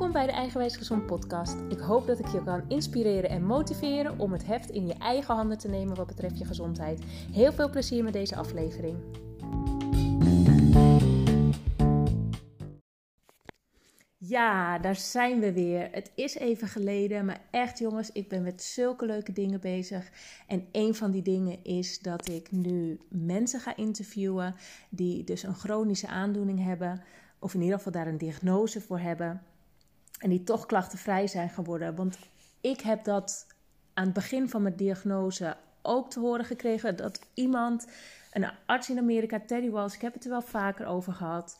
Welkom bij de Eigenwijs Gezond podcast. Ik hoop dat ik je kan inspireren en motiveren om het heft in je eigen handen te nemen wat betreft je gezondheid. Heel veel plezier met deze aflevering. Ja, daar zijn we weer. Het is even geleden, maar echt jongens, ik ben met zulke leuke dingen bezig. En een van die dingen is dat ik nu mensen ga interviewen die dus een chronische aandoening hebben, of in ieder geval daar een diagnose voor hebben, en die toch klachtenvrij zijn geworden. Want ik heb dat aan het begin van mijn diagnose ook te horen gekregen dat iemand, een arts in Amerika, Teddy Walsh, ik heb het er wel vaker over gehad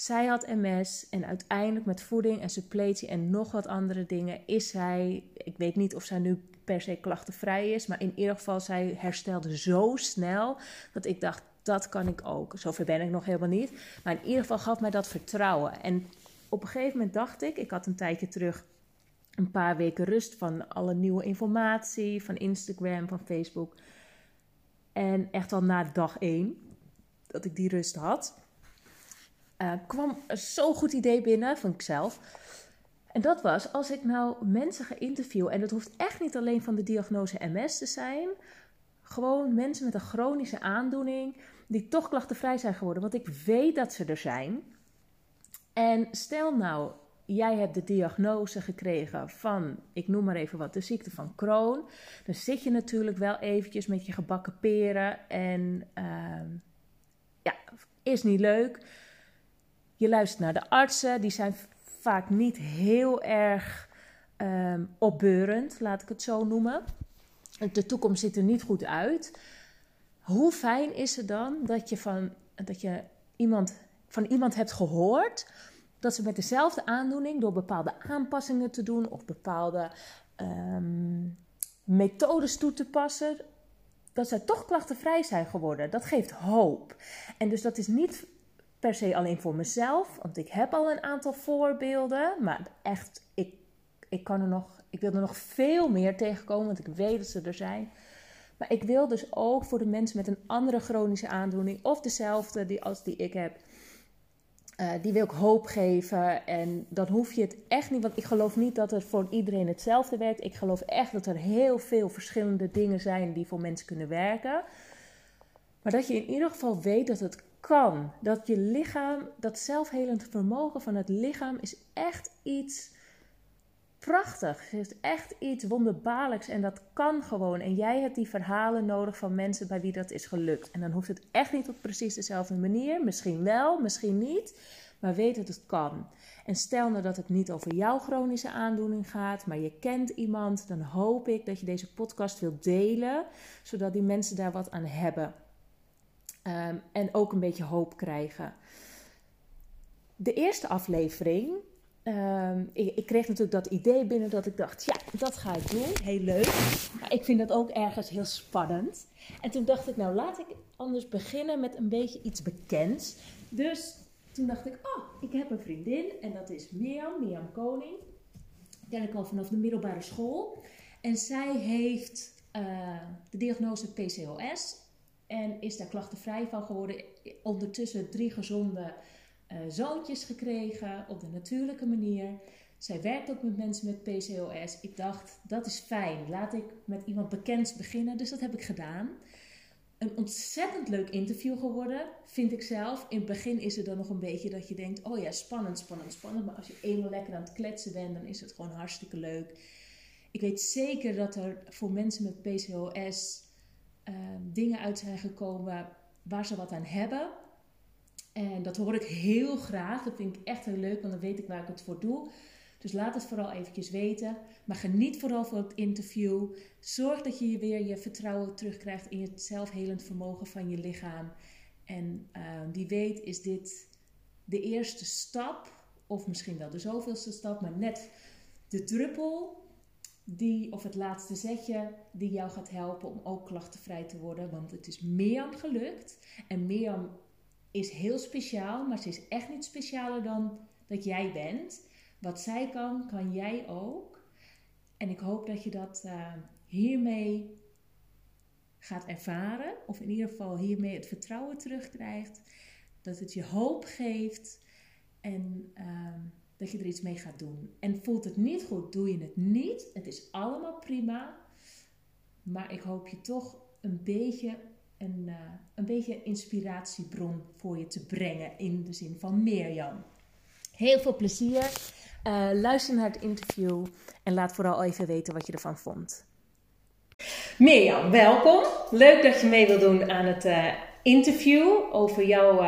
zij had MS en uiteindelijk met voeding en suppletie en nog wat andere dingen is zij, ik weet niet of zij nu per se klachtenvrij is, maar in ieder geval zij herstelde zo snel dat ik dacht, dat kan ik ook. Zover ben ik nog helemaal niet, maar in ieder geval gaf mij dat vertrouwen. En op een gegeven moment dacht ik, ik had een tijdje terug een paar weken rust van alle nieuwe informatie, van Instagram, van Facebook. En echt al na dag één dat ik die rust had uh, kwam zo'n goed idee binnen, van ik zelf. En dat was, als ik nou mensen ga interviewen, en dat hoeft echt niet alleen van de diagnose MS te zijn, gewoon mensen met een chronische aandoening, die toch klachtenvrij zijn geworden, want ik weet dat ze er zijn. En stel nou, jij hebt de diagnose gekregen van, ik noem maar even wat, de ziekte van Crohn. Dan zit je natuurlijk wel eventjes met je gebakken peren en uh, ja, is niet leuk. Je luistert naar de artsen, die zijn vaak niet heel erg um, opbeurend, laat ik het zo noemen. De toekomst ziet er niet goed uit. Hoe fijn is het dan dat je van, dat je iemand, van iemand hebt gehoord dat ze met dezelfde aandoening, door bepaalde aanpassingen te doen of bepaalde um, methodes toe te passen, dat zij toch klachtenvrij zijn geworden. Dat geeft hoop. En dus dat is niet per se alleen voor mezelf, want ik heb al een aantal voorbeelden, maar echt, ik, ik kan er nog, ik wil er nog veel meer tegenkomen, want ik weet dat ze er zijn. Maar ik wil dus ook voor de mensen met een andere chronische aandoening of dezelfde die, als die ik heb, uh, die wil ik hoop geven. En dan hoef je het echt niet, want ik geloof niet dat het voor iedereen hetzelfde werkt. Ik geloof echt dat er heel veel verschillende dingen zijn die voor mensen kunnen werken. Maar dat je in ieder geval weet dat het kan. Dat je lichaam, dat zelfhelend vermogen van het lichaam is echt iets prachtigs. Het is echt iets wonderbaarlijks en dat kan gewoon. En jij hebt die verhalen nodig van mensen bij wie dat is gelukt. En dan hoeft het echt niet op precies dezelfde manier. Misschien wel, misschien niet. Maar weet dat het kan. En stel nou dat het niet over jouw chronische aandoening gaat, maar je kent iemand, dan hoop ik dat je deze podcast wilt delen, zodat die mensen daar wat aan hebben. Ehm, en ook een beetje hoop krijgen. De eerste aflevering, ehm, ik, ik, kreeg natuurlijk dat idee binnen dat ik dacht, ja, dat ga ik doen, heel leuk. Maar ik vind dat ook ergens heel spannend. En toen dacht ik, nou laat ik anders beginnen met een beetje iets bekends. Dus toen dacht ik, oh, ik heb een vriendin en dat is Mirjam, Mirjam Koning. Die ken ik al vanaf de middelbare school. En zij heeft uh, de diagnose PCOS en is daar klachtenvrij van geworden. Ondertussen drie gezonde uh, zoontjes gekregen op de natuurlijke manier. Zij werkt ook met mensen met PCOS. Ik dacht, dat is fijn. Laat ik met iemand bekends beginnen. Dus dat heb ik gedaan. Een ontzettend leuk interview geworden, vind ik zelf. In het begin is het dan nog een beetje dat je denkt: oh ja, spannend, spannend, spannend. Maar als je eenmaal lekker aan het kletsen bent, dan is het gewoon hartstikke leuk. Ik weet zeker dat er voor mensen met PCOS Ehm, dingen uit zijn gekomen waar ze wat aan hebben. En dat hoor ik heel graag. Dat vind ik echt heel leuk, want dan weet ik waar ik het voor doe. Dus laat het vooral eventjes weten. Maar geniet vooral van het interview. Zorg dat je weer je vertrouwen terugkrijgt in het zelfhelend vermogen van je lichaam. En uh, wie weet is dit de eerste stap, of misschien wel de zoveelste stap, maar net de druppel die, of het laatste zetje, die jou gaat helpen om ook klachtenvrij te worden. Want het is Mirjam gelukt. En Mirjam is heel speciaal, maar ze is echt niet specialer dan dat jij bent. Wat zij kan, kan jij ook. En ik hoop dat je dat uh, hiermee gaat ervaren. Of in ieder geval hiermee het vertrouwen terugkrijgt. Dat het je hoop geeft. En uh, dat je er iets mee gaat doen. En voelt het niet goed, doe je het niet. Het is allemaal prima. Maar ik hoop je toch een beetje een, uh, een beetje inspiratiebron voor je te brengen in de zin van Mirjam. Heel veel plezier. Uh, luister naar het interview en laat vooral even weten wat je ervan vond. Mirjam, welkom. Leuk dat je mee wil doen aan het uh, interview over jou,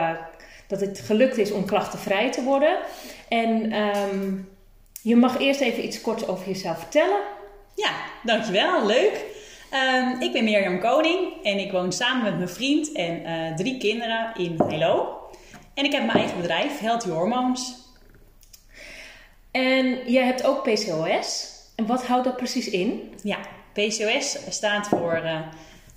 dat het gelukt is om klachtenvrij te worden. En um, je mag eerst even iets kort over jezelf vertellen. Ja, dankjewel. Leuk. Um, ik ben Mirjam Koning en ik woon samen met mijn vriend en uh, drie kinderen in Hello. En ik heb mijn eigen bedrijf, Healthy Hormones. En jij hebt ook PCOS. En wat houdt dat precies in? Ja, PCOS staat voor uh,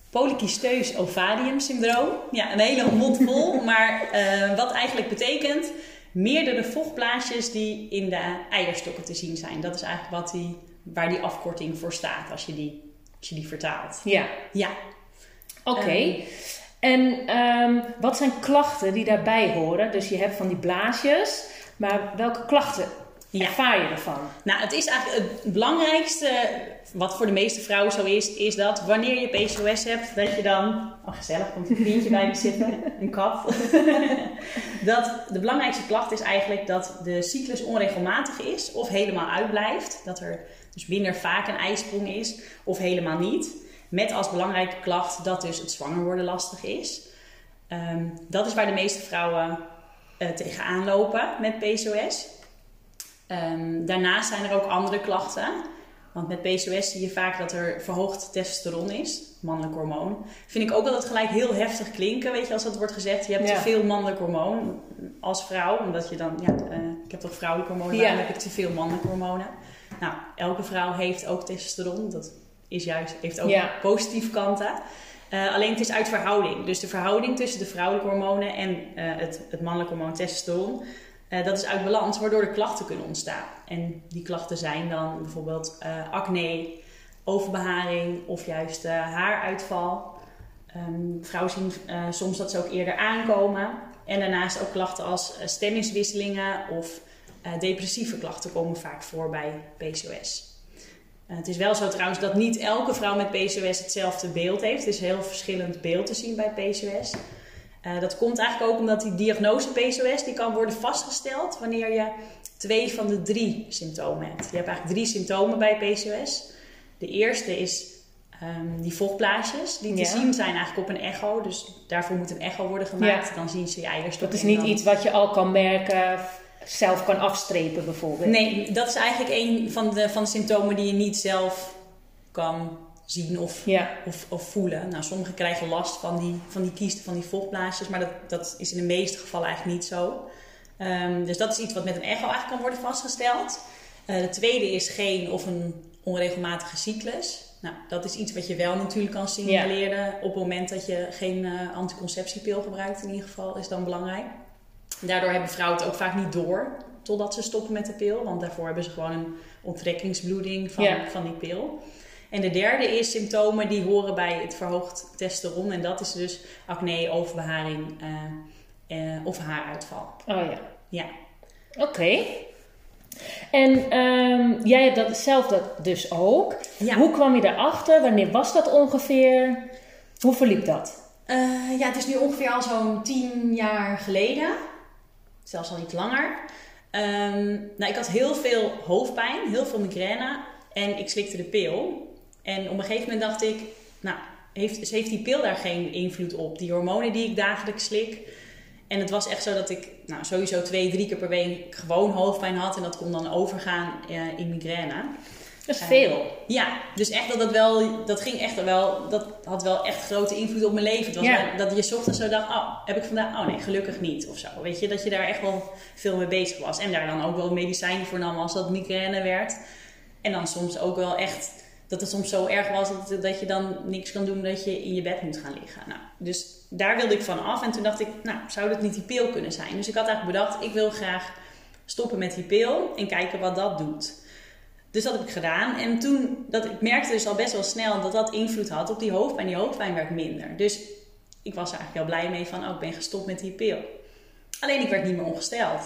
polycysteus ovarium syndroom. Ja, een hele mond vol, maar uh, wat eigenlijk betekent meerdere vochtblaasjes die in de eierstokken te zien zijn. Dat is eigenlijk wat die, waar die afkorting voor staat als je die als je die vertaalt. Ja. Ja. Oké. Ehm, en um, wat zijn klachten die daarbij horen? Dus je hebt van die blaasjes, maar welke klachten ja. ervaar je ervan? Nou, het is eigenlijk het belangrijkste, wat voor de meeste vrouwen zo is, is dat wanneer je PCOS hebt, dat je dan, oh gezellig, komt een vriendje bij me zitten, een kat. dat de belangrijkste klacht is eigenlijk dat de cyclus onregelmatig is of helemaal uitblijft. Dat er dus minder vaak een ijsprong is of helemaal niet. Met als belangrijke klacht dat dus het zwanger worden lastig is. Um, dat is waar de meeste vrouwen uh, tegenaan lopen met PCOS. Um, ehm, daarnaast zijn er ook andere klachten. Want met PCOS zie je vaak dat er verhoogd testosteron is, mannelijk hormoon. Vind ik ook altijd gelijk heel heftig klinken, weet je, als dat wordt gezegd. Je hebt te veel mannelijk hormoon als vrouw, omdat je dan, ja, uh, ik heb toch vrouwelijk hormonen, ja. dan heb ik te veel mannelijke hormonen. Nou, elke vrouw heeft ook testosteron. Dat is juist, heeft ook positieve kanten. Uh, alleen het is uit verhouding. Dus de verhouding tussen de vrouwelijke hormonen en uh, het, het mannelijke hormoon testosteron, uh, dat is uit balans, waardoor er klachten kunnen ontstaan. En die klachten zijn dan bijvoorbeeld acne, overbeharing of juist haaruitval. Um, vrouwen zien soms dat ze ook eerder aankomen. En daarnaast ook klachten als stemmingswisselingen of uh, depressieve klachten komen vaak voor bij PCOS. Uh, het is wel zo trouwens dat niet elke vrouw met PCOS hetzelfde beeld heeft. Het is heel verschillend beeld te zien bij PCOS. Uh, dat komt eigenlijk ook omdat die diagnose PCOS die kan worden vastgesteld wanneer je twee van de drie symptomen hebt. Je hebt eigenlijk drie symptomen bij PCOS. De eerste is um, die vochtblaasjes, die te zien zijn eigenlijk op een echo. Dus daarvoor moet een echo worden gemaakt. Ja. Dan zien ze je eierstokken. Dat is niet iets wat je al kan merken zelf kan afstrepen bijvoorbeeld. Nee, dat is eigenlijk een van de, van de symptomen die je niet zelf kan zien of, of, of, voelen. Nou, sommigen krijgen last van die, van die kiesten, van die vochtblaasjes, maar dat, dat is in de meeste gevallen eigenlijk niet zo. Um, dus dat is iets wat met een echo eigenlijk kan worden vastgesteld. Uh, de tweede is geen of een onregelmatige cyclus. Nou, dat is iets wat je wel natuurlijk kan signaleren op het moment dat je geen uh, anticonceptiepil gebruikt in ieder geval, is dan belangrijk. Daardoor hebben vrouwen het ook vaak niet door totdat ze stoppen met de pil. Want daarvoor hebben ze gewoon een onttrekkingsbloeding van, van die pil. En de derde is symptomen die horen bij het verhoogd testosteron. En dat is dus acne, overbeharing uh, uh, of haaruitval. Oh ja. Ja. Oké. En um, jij hebt dat zelf dat dus ook. Ja. Hoe kwam je daarachter? Wanneer was dat ongeveer? Hoe verliep dat? Uh, ja, het is nu ongeveer al zo'n tien jaar geleden zelfs al iets langer. Um, nou, ik had heel veel hoofdpijn, heel veel migraine en ik slikte de pil. En op een gegeven moment dacht ik, nou, heeft, heeft die pil daar geen invloed op? Die hormonen die ik dagelijks slik. En het was echt zo dat ik nou, sowieso twee, drie keer per week gewoon hoofdpijn had. En dat kon dan overgaan uh, in migraine. Dat is veel. Ja, dus echt dat dat wel, dat ging echt wel, dat had wel echt grote invloed op mijn leven. Het was ja. dat je ochtends zo dacht, oh, heb ik vandaag, oh nee, gelukkig niet of zo. Weet je, dat je daar echt wel veel mee bezig was. En daar dan ook wel medicijnen voor nam als dat migraine werd. En dan soms ook wel echt, dat het soms zo erg was dat, dat je dan niks kan doen dat je in je bed moet gaan liggen. Nou, dus daar wilde ik van af. En toen dacht ik, nou, zou dat niet die pil kunnen zijn? Dus ik had eigenlijk bedacht, ik wil graag stoppen met die pil en kijken wat dat doet. Dus dat heb ik gedaan. En toen, dat, ik merkte dus al best wel snel dat dat invloed had op die hoofdpijn. Die hoofdpijn werd minder. Dus ik was er eigenlijk heel blij mee van, oh, ik ben gestopt met die pil. Alleen ik werd niet meer ongesteld.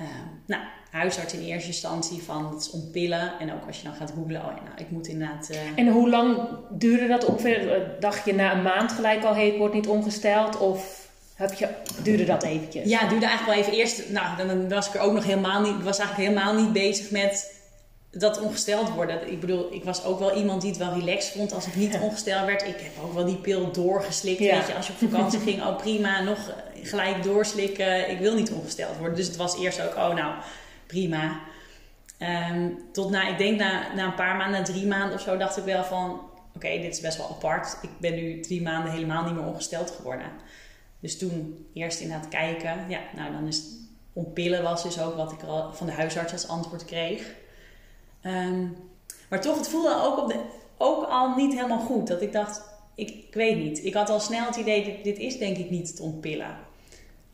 Uh, nou, huisarts in eerste instantie van het is ontpillen. En ook als je dan gaat googlen, oh ja, nou, ik moet inderdaad... Uh... En hoe lang duurde dat ongeveer? Dacht je na een maand gelijk al, heet wordt niet ongesteld? Of heb je, duurde dat eventjes? Ja, duurde eigenlijk wel even eerst. Nou, dan was ik er ook nog helemaal niet, was eigenlijk helemaal niet bezig met dat ongesteld worden. Ik bedoel, ik was ook wel iemand die het wel relaxed vond als ik niet ongesteld werd. Ik heb ook wel die pil doorgeslikt. Weet je, als je op vakantie ging, oh prima, nog gelijk doorslikken. Ik wil niet ongesteld worden. Dus het was eerst ook, oh nou, prima. Ehm, tot na, ik denk na, na een paar maanden, na drie maanden of zo, dacht ik wel van, oké, dit is best wel apart. Ik ben nu drie maanden helemaal niet meer ongesteld geworden. Dus toen eerst inderdaad kijken. Ja, nou dan is ontpillen was dus ook wat ik al van de huisarts als antwoord kreeg. Ehm, maar toch, het voelde ook, op de, ook al niet helemaal goed. Dat ik dacht, ik, ik weet niet. Ik had al snel het idee, dit, dit is denk ik niet het ontpillen.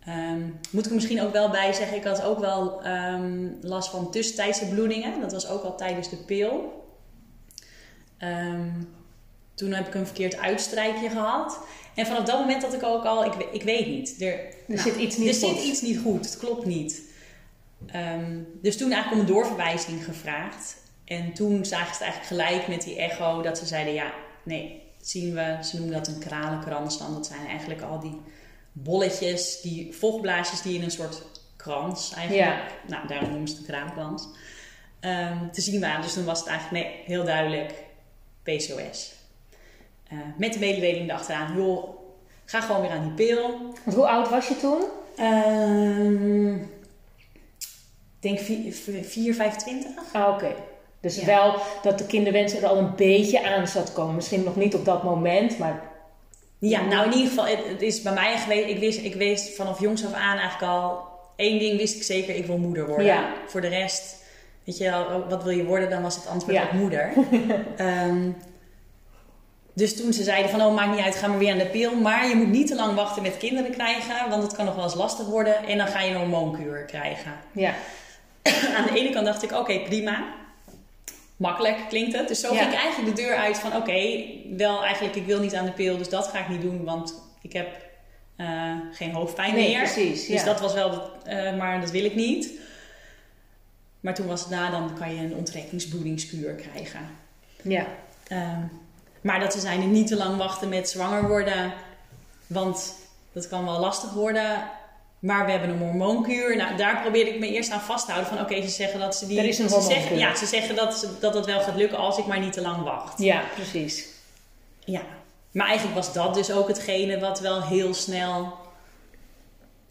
Um, moet ik er misschien ook wel bij zeggen, ik had ook wel um, last van tussentijdse bloedingen. Dat was ook al tijdens de pil. toen heb ik een verkeerd uitstrijkje gehad. En vanaf dat moment had ik ook al, ik, ik weet niet. Er, er nou, zit iets niet er goed. Er zit iets niet goed, het klopt niet. Um, dus toen eigenlijk om een doorverwijzing gevraagd. En toen zagen ze het eigenlijk gelijk met die echo dat ze zeiden: ja, nee, zien we, ze noemen dat een kralenkrans dan. Dat zijn eigenlijk al die bolletjes, die vochtblaasjes die in een soort krans eigenlijk. Ja. Nou, daarom noemen ze het een kralenkrans. Um, te zien waren. Dus toen was het eigenlijk nee, heel duidelijk PCOS. Uh, met de mededeling erachteraan: joh, ga gewoon weer aan die pil. Want hoe oud was je toen? Um, denk 4, 25. Ah, oké. Dus wel dat de kinderwens er al een beetje aan zat komen. Misschien nog niet op dat moment, maar... Ja, nou in ieder geval, het, is bij mij geweest... Ik wist, ik wist vanaf jongs af aan eigenlijk al... één ding wist ik zeker, ik wil moeder worden. Ja. Voor de rest, weet je wat wil je worden? Dan was het antwoord ja. op moeder. um, dus toen ze zeiden van, oh maakt niet uit, ga maar weer aan de pil. Maar je moet niet te lang wachten met kinderen krijgen, want het kan nog wel eens lastig worden. En dan ga je een hormoonkuur krijgen. Ja. aan de ene kant dacht ik, oké, prima. Makkelijk klinkt het. Dus zo ging ik eigenlijk de deur uit van, oké, wel eigenlijk, ik wil niet aan de pil, dus dat ga ik niet doen, want ik heb uh, geen hoofdpijn nee, meer. Precies, dus dat was wel, uh, maar dat wil ik niet. Maar toen was het na, dan kan je een onttrekkingsbloedingskuur krijgen. Ja. Uh, maar dat ze zijn niet te lang wachten met zwanger worden, want dat kan wel lastig worden. Maar we hebben een hormoonkuur. Nou, daar probeerde ik me eerst aan vast te houden. Van oké, ze zeggen dat ze die. Er is een ze zeggen, Ja, ze zeggen dat, ze, dat wel gaat lukken als ik maar niet te lang wacht. Ja, precies. Ja. Maar eigenlijk was dat dus ook hetgene wat wel heel snel.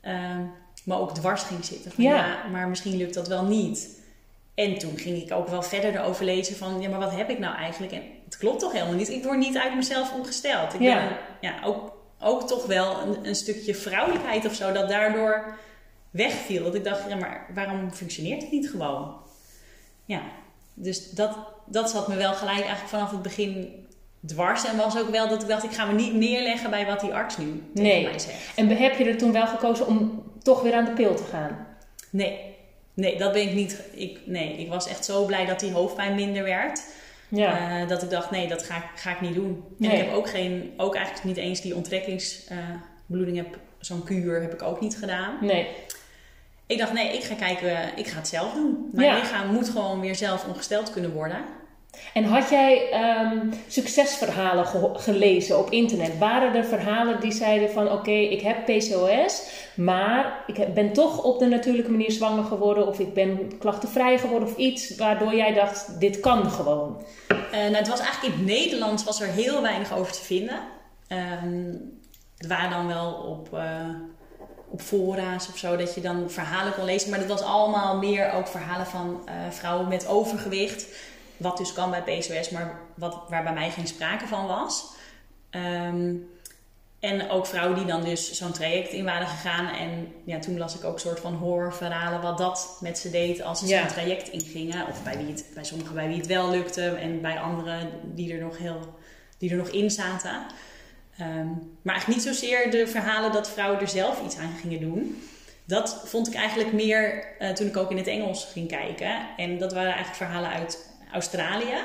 Uh, maar ook dwars ging zitten. Van, ja. ja. Maar misschien lukt dat wel niet. En toen ging ik ook wel verder erover lezen van, ja, maar wat heb ik nou eigenlijk? En het klopt toch helemaal niet. Ik word niet uit mezelf ongesteld. Ik ja. ben ja, ook ook toch wel een, een, stukje vrouwelijkheid of zo, dat daardoor wegviel. Dat ik dacht, ja, maar waarom functioneert het niet gewoon? Ja, dus dat, dat zat me wel gelijk eigenlijk vanaf het begin dwars. En was ook wel dat ik dacht, ik ga me niet neerleggen bij wat die arts nu tegen nee. mij zegt. En heb je er toen wel gekozen om toch weer aan de pil te gaan? Nee, nee dat ben ik niet. Ik, nee, ik was echt zo blij dat die hoofdpijn minder werd. Ja. Uh, dat ik dacht, nee, dat ga, ga ik niet doen. En ik heb ook, geen, ook eigenlijk niet eens die onttrekkingsbloeding, uh, heb, zo'n kuur heb ik ook niet gedaan. Nee. Ik dacht, nee, ik ga kijken, ik ga het zelf doen. Mijn lichaam moet gewoon weer zelf ongesteld kunnen worden. En had jij um, succesverhalen gelezen op internet? Waren er verhalen die zeiden van oké, ik heb PCOS, maar ik ben toch op de natuurlijke manier zwanger geworden of ik ben klachtenvrij geworden of iets waardoor jij dacht, dit kan gewoon? Uh, nou, het was eigenlijk in het Nederlands was er heel weinig over te vinden. Um, het waren dan wel op... Uh, op fora's of zo, dat je dan verhalen kon lezen. Maar dat was allemaal meer ook verhalen van uh, vrouwen met overgewicht. Wat dus kan bij PCOS, maar wat, waar bij mij geen sprake van was. Um, en ook vrouwen die dan dus zo'n traject in waren gegaan. En ja, toen las ik ook een soort van horrorverhalen wat dat met ze deed als ze zo'n traject ingingen. Of bij, wie het, bij sommigen bij wie het wel lukte en bij anderen die er nog, heel, die er nog in zaten. Um, maar eigenlijk niet zozeer de verhalen dat vrouwen er zelf iets aan gingen doen. Dat vond ik eigenlijk meer uh, toen ik ook in het Engels ging kijken. En dat waren eigenlijk verhalen uit Australië.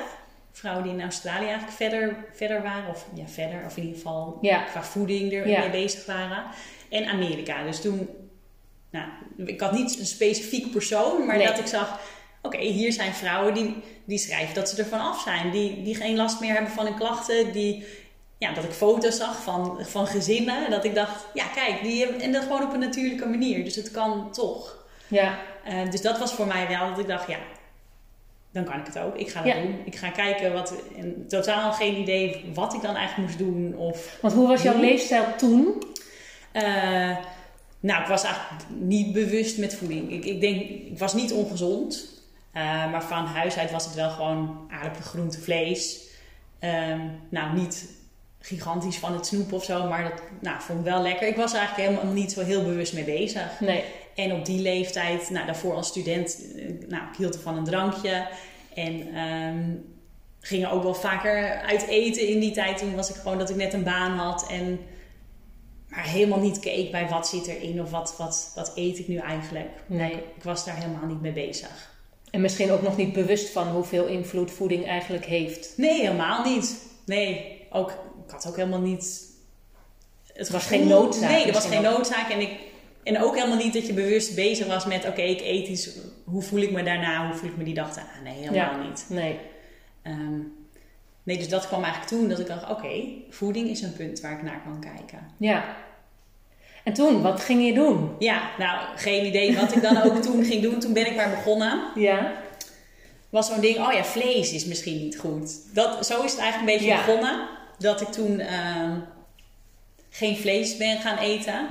Vrouwen die in Australië eigenlijk verder, verder waren. Of ja, verder. Of in ieder geval qua voeding er mee bezig waren. En Amerika. Dus toen nou, ik had niet een specifiek persoon, maar Nee. dat ik zag, oké, hier zijn vrouwen die, die schrijven dat ze ervan af zijn. Die, die geen last meer hebben van hun klachten. Die, ja, dat ik foto's zag van, van gezinnen. Dat ik dacht, ja kijk, die hebben, en dat gewoon op een natuurlijke manier. Dus het kan toch. Ja, Eh, dus dat was voor mij wel dat ik dacht, ja, dan kan ik het ook. Ik ga dat Ja. doen. Ik ga kijken wat, en totaal geen idee wat ik dan eigenlijk moest doen. Of, want hoe was jouw leefstijl toen? eh, nou, ik was eigenlijk niet bewust met voeding. Ik, ik denk, ik was niet ongezond. eh, maar van huis uit was het wel gewoon aardappelen, groente, vlees. Ehm, nou, niet gigantisch van het snoep of zo, maar dat nou, vond ik wel lekker. Ik was er eigenlijk helemaal niet zo heel bewust mee bezig. Nee. En op die leeftijd, nou, daarvoor als student, eh, nou, ik hield van een drankje. En ehm ging ook wel vaker uit eten in die tijd. Toen was ik gewoon dat ik net een baan had. En maar helemaal niet keek bij wat zit erin of wat, wat, wat eet ik nu eigenlijk. Nee. Ik was daar helemaal niet mee bezig. En misschien ook nog niet bewust van hoeveel invloed voeding eigenlijk heeft. Nee, helemaal niet. Nee, ook, ik had ook helemaal niet... Het was geen noodzaak Nee, er was geen noodzaak. En, ik, en ook helemaal niet dat je bewust bezig was met... Oké, ik eet iets. Hoe voel ik me daarna? Hoe voel ik me die dag daarna? Nee, helemaal Ja. niet. Nee. Ehm, nee, dus dat kwam eigenlijk toen dat ik dacht... Oké, voeding is een punt waar ik naar kan kijken. Ja. En toen, wat ging je doen? Ja, nou, geen idee wat ik dan ook toen ging doen. Toen ben ik maar begonnen. Ja. was zo'n ding, oh ja, vlees is misschien niet goed. Dat, zo is het eigenlijk een beetje Ja. begonnen. Dat ik toen ehm, geen vlees ben gaan eten.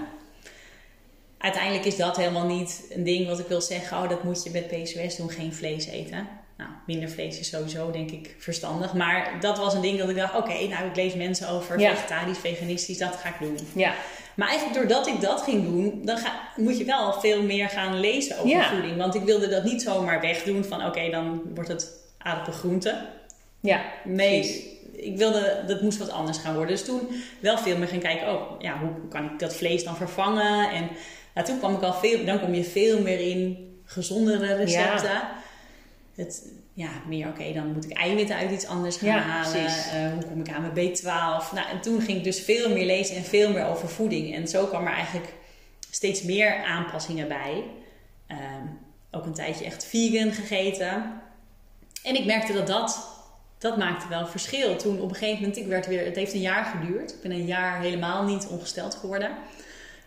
Uiteindelijk is dat helemaal niet een ding wat ik wil zeggen. Oh, dat moet je met PCOS doen, geen vlees eten. Nou, minder vlees is sowieso denk ik verstandig. Maar dat was een ding dat ik dacht, oké, nou ik lees mensen over Ja. vegetarisch, veganistisch, dat ga ik doen. Ja. Maar eigenlijk doordat ik dat ging doen, dan ga, moet je wel veel meer gaan lezen over Ja. voeding. Want ik wilde dat niet zomaar wegdoen van oké, dan wordt het aardappelgroente. Ja. Nee, ik wilde, dat moest wat anders gaan worden. Dus toen wel veel meer gaan kijken, oh ja, hoe kan ik dat vlees dan vervangen? En nou, toen kwam ik al veel, dan kom je veel meer in gezondere recepten. Het, ja, meer oké, dan moet ik eiwitten uit iets anders gaan Ja, halen. Eh, hoe kom ik aan mijn B12? Nou, en toen ging ik dus veel meer lezen en veel meer over voeding. En zo kwam er eigenlijk steeds meer aanpassingen bij. Ehm, ook een tijdje echt vegan gegeten. En ik merkte dat dat, dat maakte wel verschil. Toen op een gegeven moment, ik werd weer, het heeft een jaar geduurd. Ik ben een jaar helemaal niet ongesteld geworden.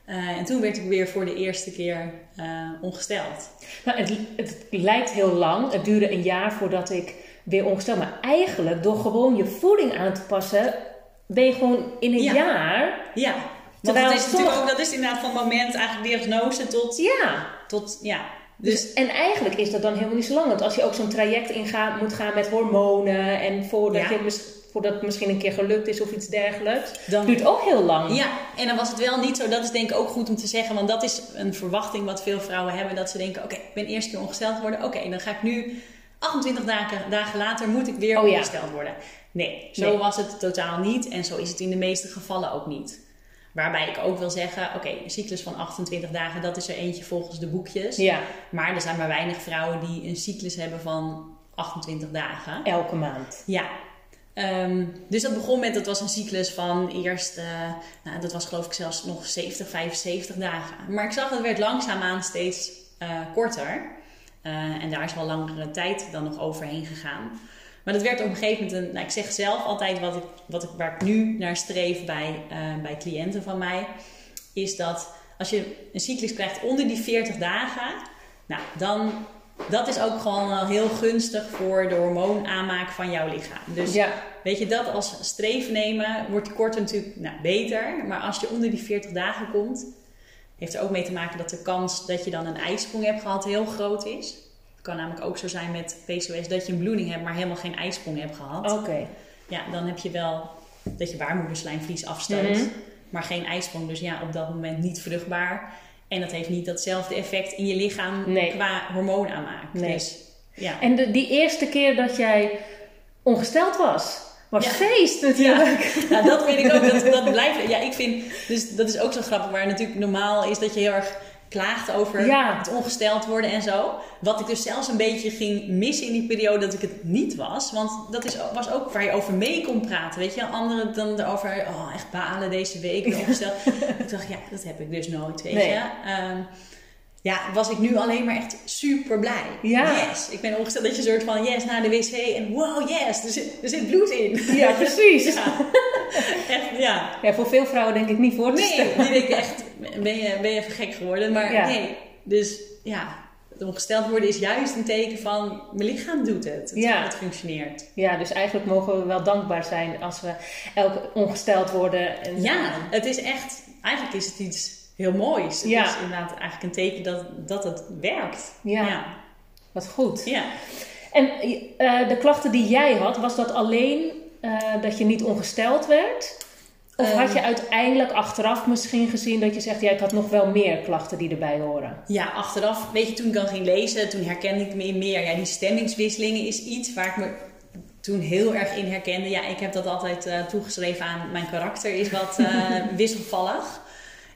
Eh, en toen werd ik weer voor de eerste keer eh, ongesteld. Nou, het, het lijkt heel lang. Het duurde een jaar voordat ik weer ongesteld. Maar eigenlijk, door gewoon je voeding aan te passen, ben je gewoon in een Ja. jaar. Ja, Terwijl dat is toch- natuurlijk ook, dat is inderdaad van moment eigenlijk diagnose tot, Ja. tot ja. Dus, Dus en eigenlijk is dat dan helemaal niet zo lang. Want als je ook zo'n traject ingaat, moet gaan met hormonen. En voordat, Ja. je, voordat het misschien een keer gelukt is of iets dergelijks. duurt ook heel lang. Ja, en dan was het wel niet zo. Dat is denk ik ook goed om te zeggen. Want dat is een verwachting wat veel vrouwen hebben. Dat ze denken, oké, ik ben eerst keer ongesteld geworden. Oké, dan ga ik nu 28 dagen, dagen later moet ik weer Oh ja. ongesteld worden. Nee, zo Nee. was het totaal niet. En zo is het in de meeste gevallen ook niet. Waarbij ik ook wil zeggen, oké, een cyclus van 28 dagen, dat is er eentje volgens de boekjes. Ja, Maar er zijn maar weinig vrouwen die een cyclus hebben van 28 dagen. elke maand. Ja. Ehm, dus dat begon met, dat was een cyclus van eerst, eh, nou, dat was geloof ik zelfs nog 70, 75 dagen. Maar ik zag het werd langzaamaan steeds eh, korter. Eh, en daar is wel langere tijd dan nog overheen gegaan. Maar dat werd op een gegeven moment, een, nou, ik zeg zelf altijd wat ik, wat ik, waar ik nu naar streef bij, bij cliënten van mij, is dat als je een cyclus krijgt onder die 40 dagen, nou, dan dat is ook gewoon heel gunstig voor de hormoonaanmaak van jouw lichaam. Dus Ja, weet je, dat als streef nemen, wordt korter natuurlijk nou, beter. Maar als je onder die 40 dagen komt, heeft er ook mee te maken dat de kans dat je dan een ijsprong hebt gehad heel groot is. Het kan namelijk ook zo zijn met PCOS dat je een bloeding hebt, maar helemaal geen ijsprong hebt gehad. oké. Ja, dan heb je wel dat je baarmoederslijmvlies afstoot, Mhm. maar geen ijsprong. Dus ja, op dat moment niet vruchtbaar. En dat heeft niet datzelfde effect in je lichaam Nee. qua hormoonaanmaak. Nee. Dus ja. En de, die eerste keer dat jij ongesteld was, was Ja. feest natuurlijk. Nou, dat vind ik ook. Dat, dat blijft. Ja, ik vind. Dus dat is ook zo grappig. Waar natuurlijk normaal is dat je heel erg klaagt over Ja. het ongesteld worden en zo. Wat ik dus zelfs een beetje ging missen in die periode dat ik het niet was. Want dat is, was ook waar je over mee kon praten. Weet je, anderen dan erover. Oh, echt balen deze week. ongesteld. ik dacht, ja, dat heb ik dus nooit. Weet Nee. je. Ehm, ja, was ik nu alleen maar echt super blij. Ja. Yes. Ik ben ongesteld dat je een soort van yes naar de wc en wow, yes, er zit, er zit bloed in. Ja, precies. Ja. Echt, ja. Ja, voor veel vrouwen denk ik niet voor te Nee, stellen. die denk ik echt, ben je, ben je even gek geworden? Maar Ja. nee, dus ja, het ongesteld worden is juist een teken van mijn lichaam doet het. Het, Ja. het functioneert. Ja, dus eigenlijk mogen we wel dankbaar zijn als we elke ongesteld worden. En, Ja, het is echt, eigenlijk is het iets heel moois. Het Ja. is inderdaad eigenlijk een teken dat, dat het werkt. Ja. ja. Wat goed. Ja. En eh, de klachten die jij had, was dat alleen eh, dat je niet ongesteld werd? Of had je uiteindelijk achteraf misschien gezien dat je zegt, ja, ik had nog wel meer klachten die erbij horen? Ja, achteraf, weet je, toen ik dan ging lezen, toen herkende ik me meer. Ja, die stemmingswisselingen is iets waar ik me toen heel erg in herkende. Ja, ik heb dat altijd eh, toegeschreven aan mijn karakter, is wat eh, wisselvallig.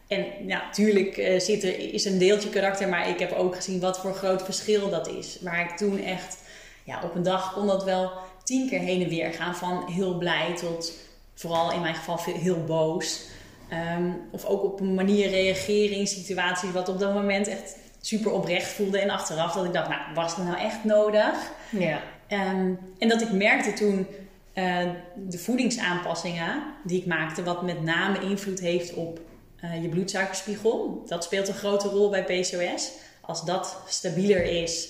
En natuurlijk eh, zit er, is een deeltje karakter, maar ik heb ook gezien wat voor groot verschil dat is. Waar ik toen echt, ja, op een dag kon dat wel tien keer heen en weer gaan. Van heel blij tot, vooral in mijn geval, veel- heel boos. Ehm, of ook op een manier reageren in situaties wat op dat moment echt super oprecht voelde. En achteraf dat ik dacht, nou, was dat nou echt nodig? Ja. Ehm, en dat ik merkte toen eh, de voedingsaanpassingen die ik maakte, wat met name invloed heeft op eh, je bloedsuikerspiegel. Dat speelt een grote rol bij PCOS. Als dat stabieler is,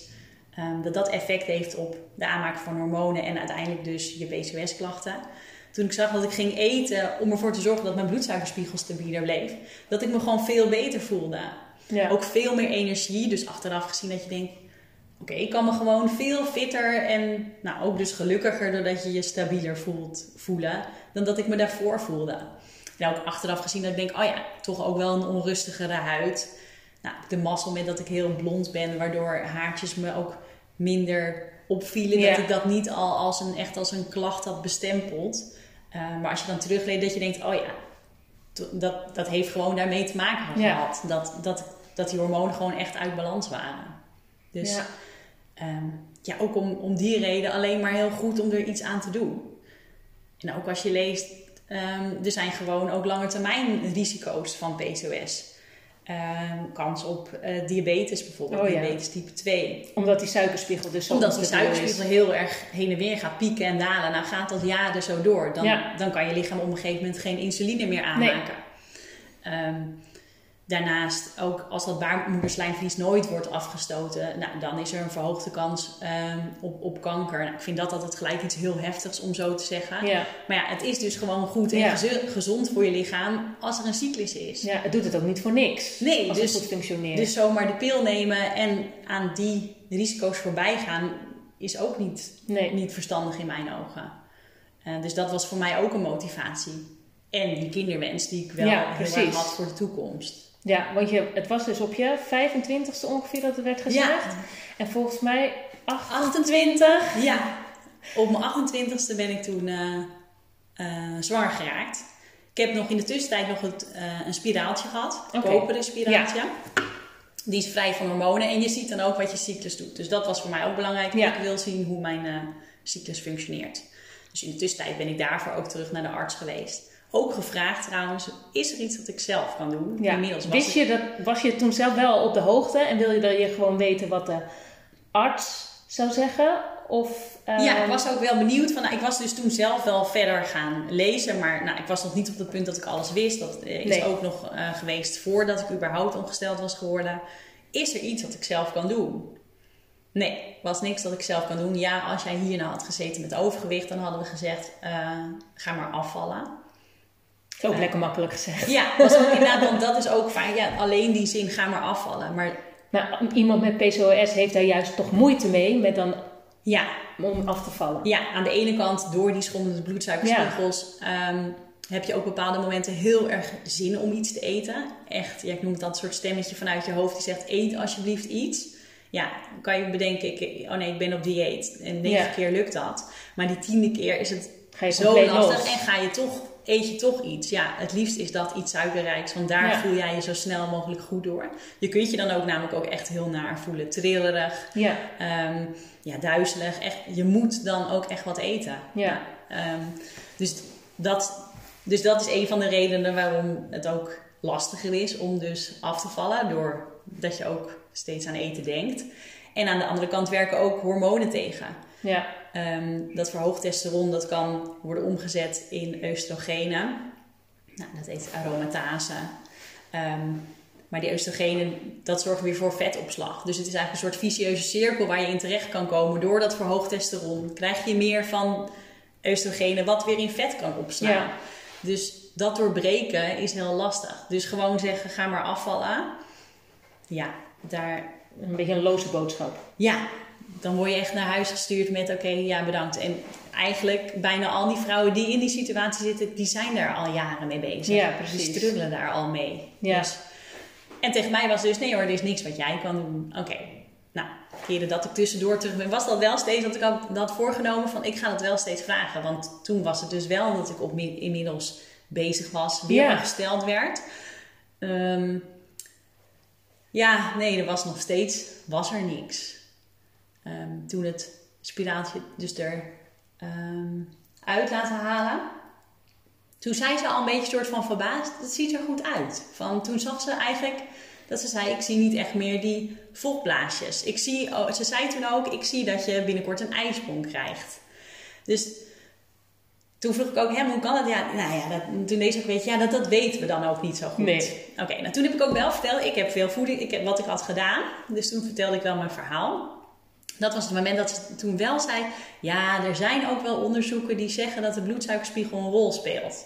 ehm, dat dat effect heeft op de aanmaak van hormonen en uiteindelijk dus je PCOS-klachten. Toen ik zag dat ik ging eten om ervoor te zorgen dat mijn bloedsuikerspiegel stabieler bleef, dat ik me gewoon veel beter voelde. Ja. Ook veel meer energie. Dus achteraf gezien dat je denkt: oké, ik kan me gewoon veel fitter en nou, ook dus gelukkiger doordat je je stabieler voelt, voelen dan dat ik me daarvoor voelde. En ook achteraf gezien dat ik denk: oh ja, toch ook wel een onrustigere huid. Nou, de mazzel met dat ik heel blond ben, waardoor haartjes me ook minder opvielen. Ja. Dat ik dat niet al als een, echt als een klacht had bestempeld. Eh, maar als je dan terugleest, dat je denkt: oh ja, dat, dat heeft gewoon daarmee te maken Ja. gehad. Dat, dat, dat die hormonen gewoon echt uit balans waren. Dus Ja. ehm, ja, ook om, om die reden alleen maar heel goed om er iets aan te doen. En ook als je leest, ehm, er zijn gewoon ook langetermijn risico's van PCOS. Ehm, kans op eh, diabetes bijvoorbeeld, Oh ja. diabetes type 2. Omdat die suikerspiegel dus zo Omdat die is. suikerspiegel heel erg heen en weer gaat pieken en dalen. Nou gaat dat jaren zo door. Dan, Ja. dan kan je lichaam op een gegeven moment geen insuline meer aanmaken. Ehm, daarnaast, ook als dat baarmoederslijmvlies nooit wordt afgestoten, nou, dan is er een verhoogde kans ehm, op, op kanker. Nou, ik vind dat altijd gelijk iets heel heftigs om zo te zeggen. Ja. Maar ja, het is dus gewoon goed en Ja. gezond voor je lichaam als er een cyclus is. ja, het doet het ook niet voor niks. Nee, als dus- het goed functioneert. Dus zomaar de pil nemen en aan die risico's voorbij gaan is ook niet, nee. niet verstandig in mijn ogen. Eh, dus dat was voor mij ook een motivatie. En die kinderwens die ik wel Ja, heel precies. erg had voor de toekomst. Ja, want je, het was dus op je 25ste ongeveer dat het werd gezegd. Ja. En volgens mij 28? Ja. Op mijn 28ste ben ik toen eh, zwanger geraakt. Ik heb nog in de tussentijd nog het, eh, een spiraaltje gehad. Een koperen spiraaltje. Die is vrij van hormonen. En je ziet dan ook wat je cyclus doet. Dus dat was voor mij ook belangrijk. Ja. Ik wil zien hoe mijn cyclus functioneert. Dus in de tussentijd ben ik daarvoor ook terug naar de arts geweest. Ook gevraagd trouwens, is er iets dat ik zelf kan doen? Ja. Inmiddels was Wist je dat, was je toen zelf wel op de hoogte en wil je dat je gewoon weten wat de arts zou zeggen? Of, Ja, ehm, ik was ook wel benieuwd. Van, nou, ik was dus toen zelf wel verder gaan lezen. Maar nou, ik was nog niet op het punt dat ik alles wist. Dat eh, is Nee. ook nog eh, geweest voordat ik überhaupt ongesteld was geworden. Is er iets dat ik zelf kan doen? Nee, was niks dat ik zelf kan doen. Ja, als jij hier nou had gezeten met overgewicht, dan hadden we gezegd: eh, ga maar afvallen. Is ook lekker makkelijk gezegd. Ja, was ook inderdaad, want dat is ook fijn. Ja, alleen die zin, ga maar afvallen. Maar Nou, iemand met PCOS heeft daar juist toch moeite mee met dan ja, om af te vallen. Ja, aan de ene kant door die schommelende bloedsuikerspiegels ehm, heb je ook bepaalde momenten heel erg zin om iets te eten. Echt, ja, ik noem het dan een soort stemmetje vanuit je hoofd die zegt eet alsjeblieft iets. Ja, dan kan je bedenken, ik, oh nee, ik ben op dieet. En negen Ja. keer lukt dat. Maar die tiende keer is het Ga je zo lastig los. en ga je toch, eet je toch iets. Ja, het liefst is dat iets suikerrijks, want daar Ja. voel jij je zo snel mogelijk goed door. Je kunt je dan ook namelijk ook echt heel naar voelen. Trillerig, Ja, Ehm, ja, duizelig. Echt, je moet dan ook echt wat eten. ja. Ehm, dus, dat, dus dat is een van de redenen waarom het ook lastiger is om dus af te vallen. Doordat je ook steeds aan eten denkt. En aan de andere kant werken ook hormonen tegen. Ja. Ehm, dat verhoogd testosteron dat kan worden omgezet in oestrogenen. Nou, dat heet aromatase. Ehm, maar die oestrogenen, dat zorgt weer voor vetopslag. Dus het is eigenlijk een soort vicieuze cirkel waar je in terecht kan komen. Door dat verhoogd testosteron krijg je meer van oestrogenen wat weer in vet kan opslaan. Ja. Dus dat doorbreken is heel lastig. Dus gewoon zeggen, ga maar afvallen. Ja, daar... Een beetje een loze boodschap. Ja, dan word je echt naar huis gestuurd met oké, ja bedankt. En eigenlijk bijna al die vrouwen die in die situatie zitten, die zijn daar al jaren mee bezig. Ja, precies. Die struggelen daar al mee. Ja. Dus, en tegen mij was dus, nee hoor, er is niks wat jij kan doen. Oké, nou, keren dat ik tussendoor terug ben, was dat wel steeds dat ik had dat voorgenomen van ik ga dat wel steeds vragen. Want toen was het dus wel dat ik op, inmiddels bezig was, weer Ja. gesteld werd. Ehm, ja, nee, er was nog steeds, was er niks. Ehm, toen het spiraaltje dus er ehm, uit laten halen. Toen zei ze al een beetje soort van verbaasd, het ziet er goed uit. Van, toen zag ze eigenlijk dat ze zei, ik zie niet echt meer die vochtblaasjes. Ik zie, oh, ze zei toen ook, ik zie dat je binnenkort een ijsprong krijgt. Dus toen vroeg ik ook hem, hoe kan dat? Ja, nou ja, dat, toen deed ze ook, weet je, ja, dat, dat weten we dan ook niet zo goed. Nee. Oké, nou toen heb ik ook wel verteld, ik heb veel voeding, ik heb wat ik had gedaan. Dus toen vertelde ik wel mijn verhaal. Dat was het moment dat ze toen wel zei, ja, er zijn ook wel onderzoeken die zeggen dat de bloedsuikerspiegel een rol speelt.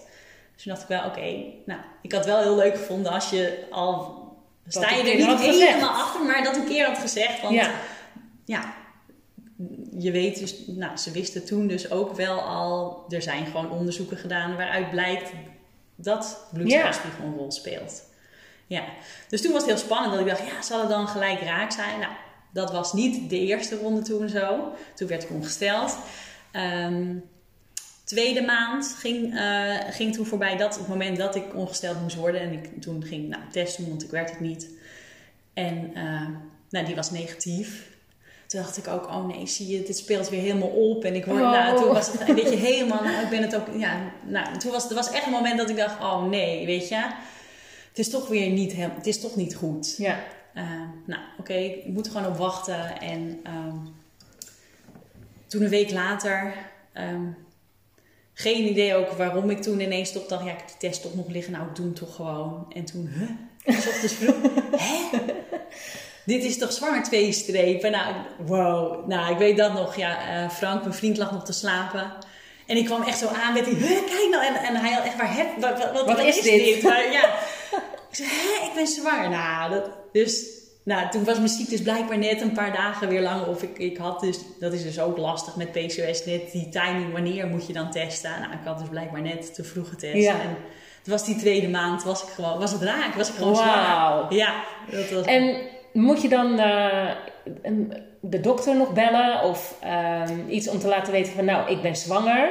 Dus toen dacht ik wel, oké, nou, ik had wel heel leuk gevonden als je al, sta je er niet helemaal achter, maar dat een keer had gezegd. Want Ja. ja, je weet dus, nou, ze wisten toen dus ook wel al, er zijn gewoon onderzoeken gedaan waaruit blijkt dat bloedsuikerspiegel een rol speelt. Ja, dus toen was het heel spannend dat ik dacht, ja, zal het dan gelijk raak zijn? Nou, dat was niet de eerste ronde toen zo. Toen werd ik ongesteld. Ehm, tweede maand ging, eh, ging toen voorbij dat het moment dat ik ongesteld moest worden. En ik, toen ging ik nou, testen, want ik werd het niet. En eh, nou, die was negatief. Toen dacht ik ook, oh nee, zie je, dit speelt weer helemaal op. En ik word, Oh. nou, toen was het een beetje helemaal, nou, ik ben het ook, ja, nou, toen was het was echt een moment dat ik dacht, oh nee, weet je. Het is toch weer niet, het is toch niet goed. Ja. Eh, nou, oké, ik moet er gewoon op wachten. En ehm, toen een week later, ehm, geen idee ook waarom ik toen ineens toch dacht, ja, ik heb die test toch nog liggen, nou, ik doe hem toch gewoon. En toen, huh? Ochtends vroeg, hè? Dit is toch zwanger twee strepen? Nou, wow. Nou, ik weet dat nog. Ja, eh, Frank, mijn vriend, lag nog te slapen. En ik kwam echt zo aan met die, huh, kijk nou. En, en hij had echt, waar heb, wat, wat, wat, Wat is dit? Maar, ja. Ik zei, hè, ik ben zwanger. Nou, dat, dus, nou, toen was mijn ziekte dus blijkbaar net een paar dagen weer lang. Of ik, ik had dus, dat is dus ook lastig met PCOS, net die timing, wanneer moet je dan testen? Nou, ik had dus blijkbaar net te vroeg getest. Ja. En het was die tweede maand, was ik gewoon, was het raak, was ik gewoon Wauw. zwanger. Ja, dat was... En moet je dan eh, een- de dokter nog bellen of ehm, iets om te laten weten van nou, ik ben zwanger?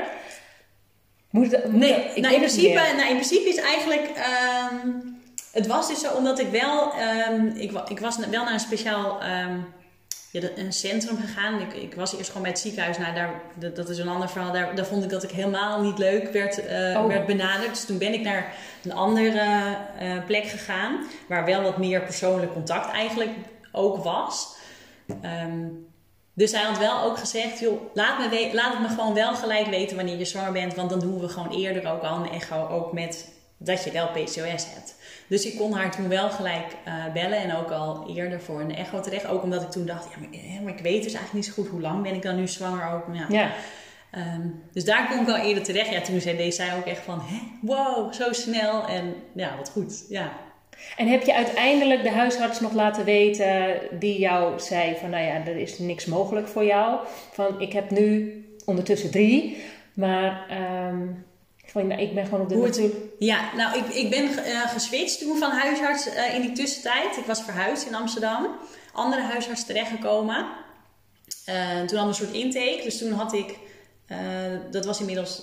Moet Nee, dat- ik nou, in, principe, nou, in principe is eigenlijk. ehm, het was dus zo omdat ik wel. ehm, ik, ik was wel naar een speciaal. ehm, ja, een centrum gegaan. Ik, ik was eerst gewoon bij het ziekenhuis. Nou, daar, dat, dat is een ander verhaal. Daar, daar vond ik dat ik helemaal niet leuk werd, Oh. werd benaderd. Dus toen ben ik naar een andere eh, plek gegaan. Waar wel wat meer persoonlijk contact eigenlijk ook was. Ehm, dus hij had wel ook gezegd, joh, laat, me laat het me gewoon wel gelijk weten wanneer je zwanger bent. Want dan doen we gewoon eerder ook al een echo, ook met dat je wel PCOS hebt. Dus ik kon haar toen wel gelijk eh, bellen en ook al eerder voor een echo terecht. Ook omdat ik toen dacht, ja, maar, maar ik weet dus eigenlijk niet zo goed hoe lang ben ik dan nu zwanger ook. Ja. Ja. Ehm, dus daar kon ik al eerder terecht. Ja, toen zei deed zij ook echt van, hè, wow, zo snel. En ja, wat goed. Ja. En heb je uiteindelijk de huisarts nog laten weten die jou zei van nou ja, er is niks mogelijk voor jou. Van ik heb nu ondertussen drie, maar ehm, van, nou, ik ben gewoon op de Hoe het- natuur. Ja, nou, ik, ik ben eh, geswitcht toen van huisarts eh, in die tussentijd. Ik was verhuisd in Amsterdam. Andere huisarts terechtgekomen. Eh, toen hadden we een soort intake. Dus toen had ik... dat was inmiddels...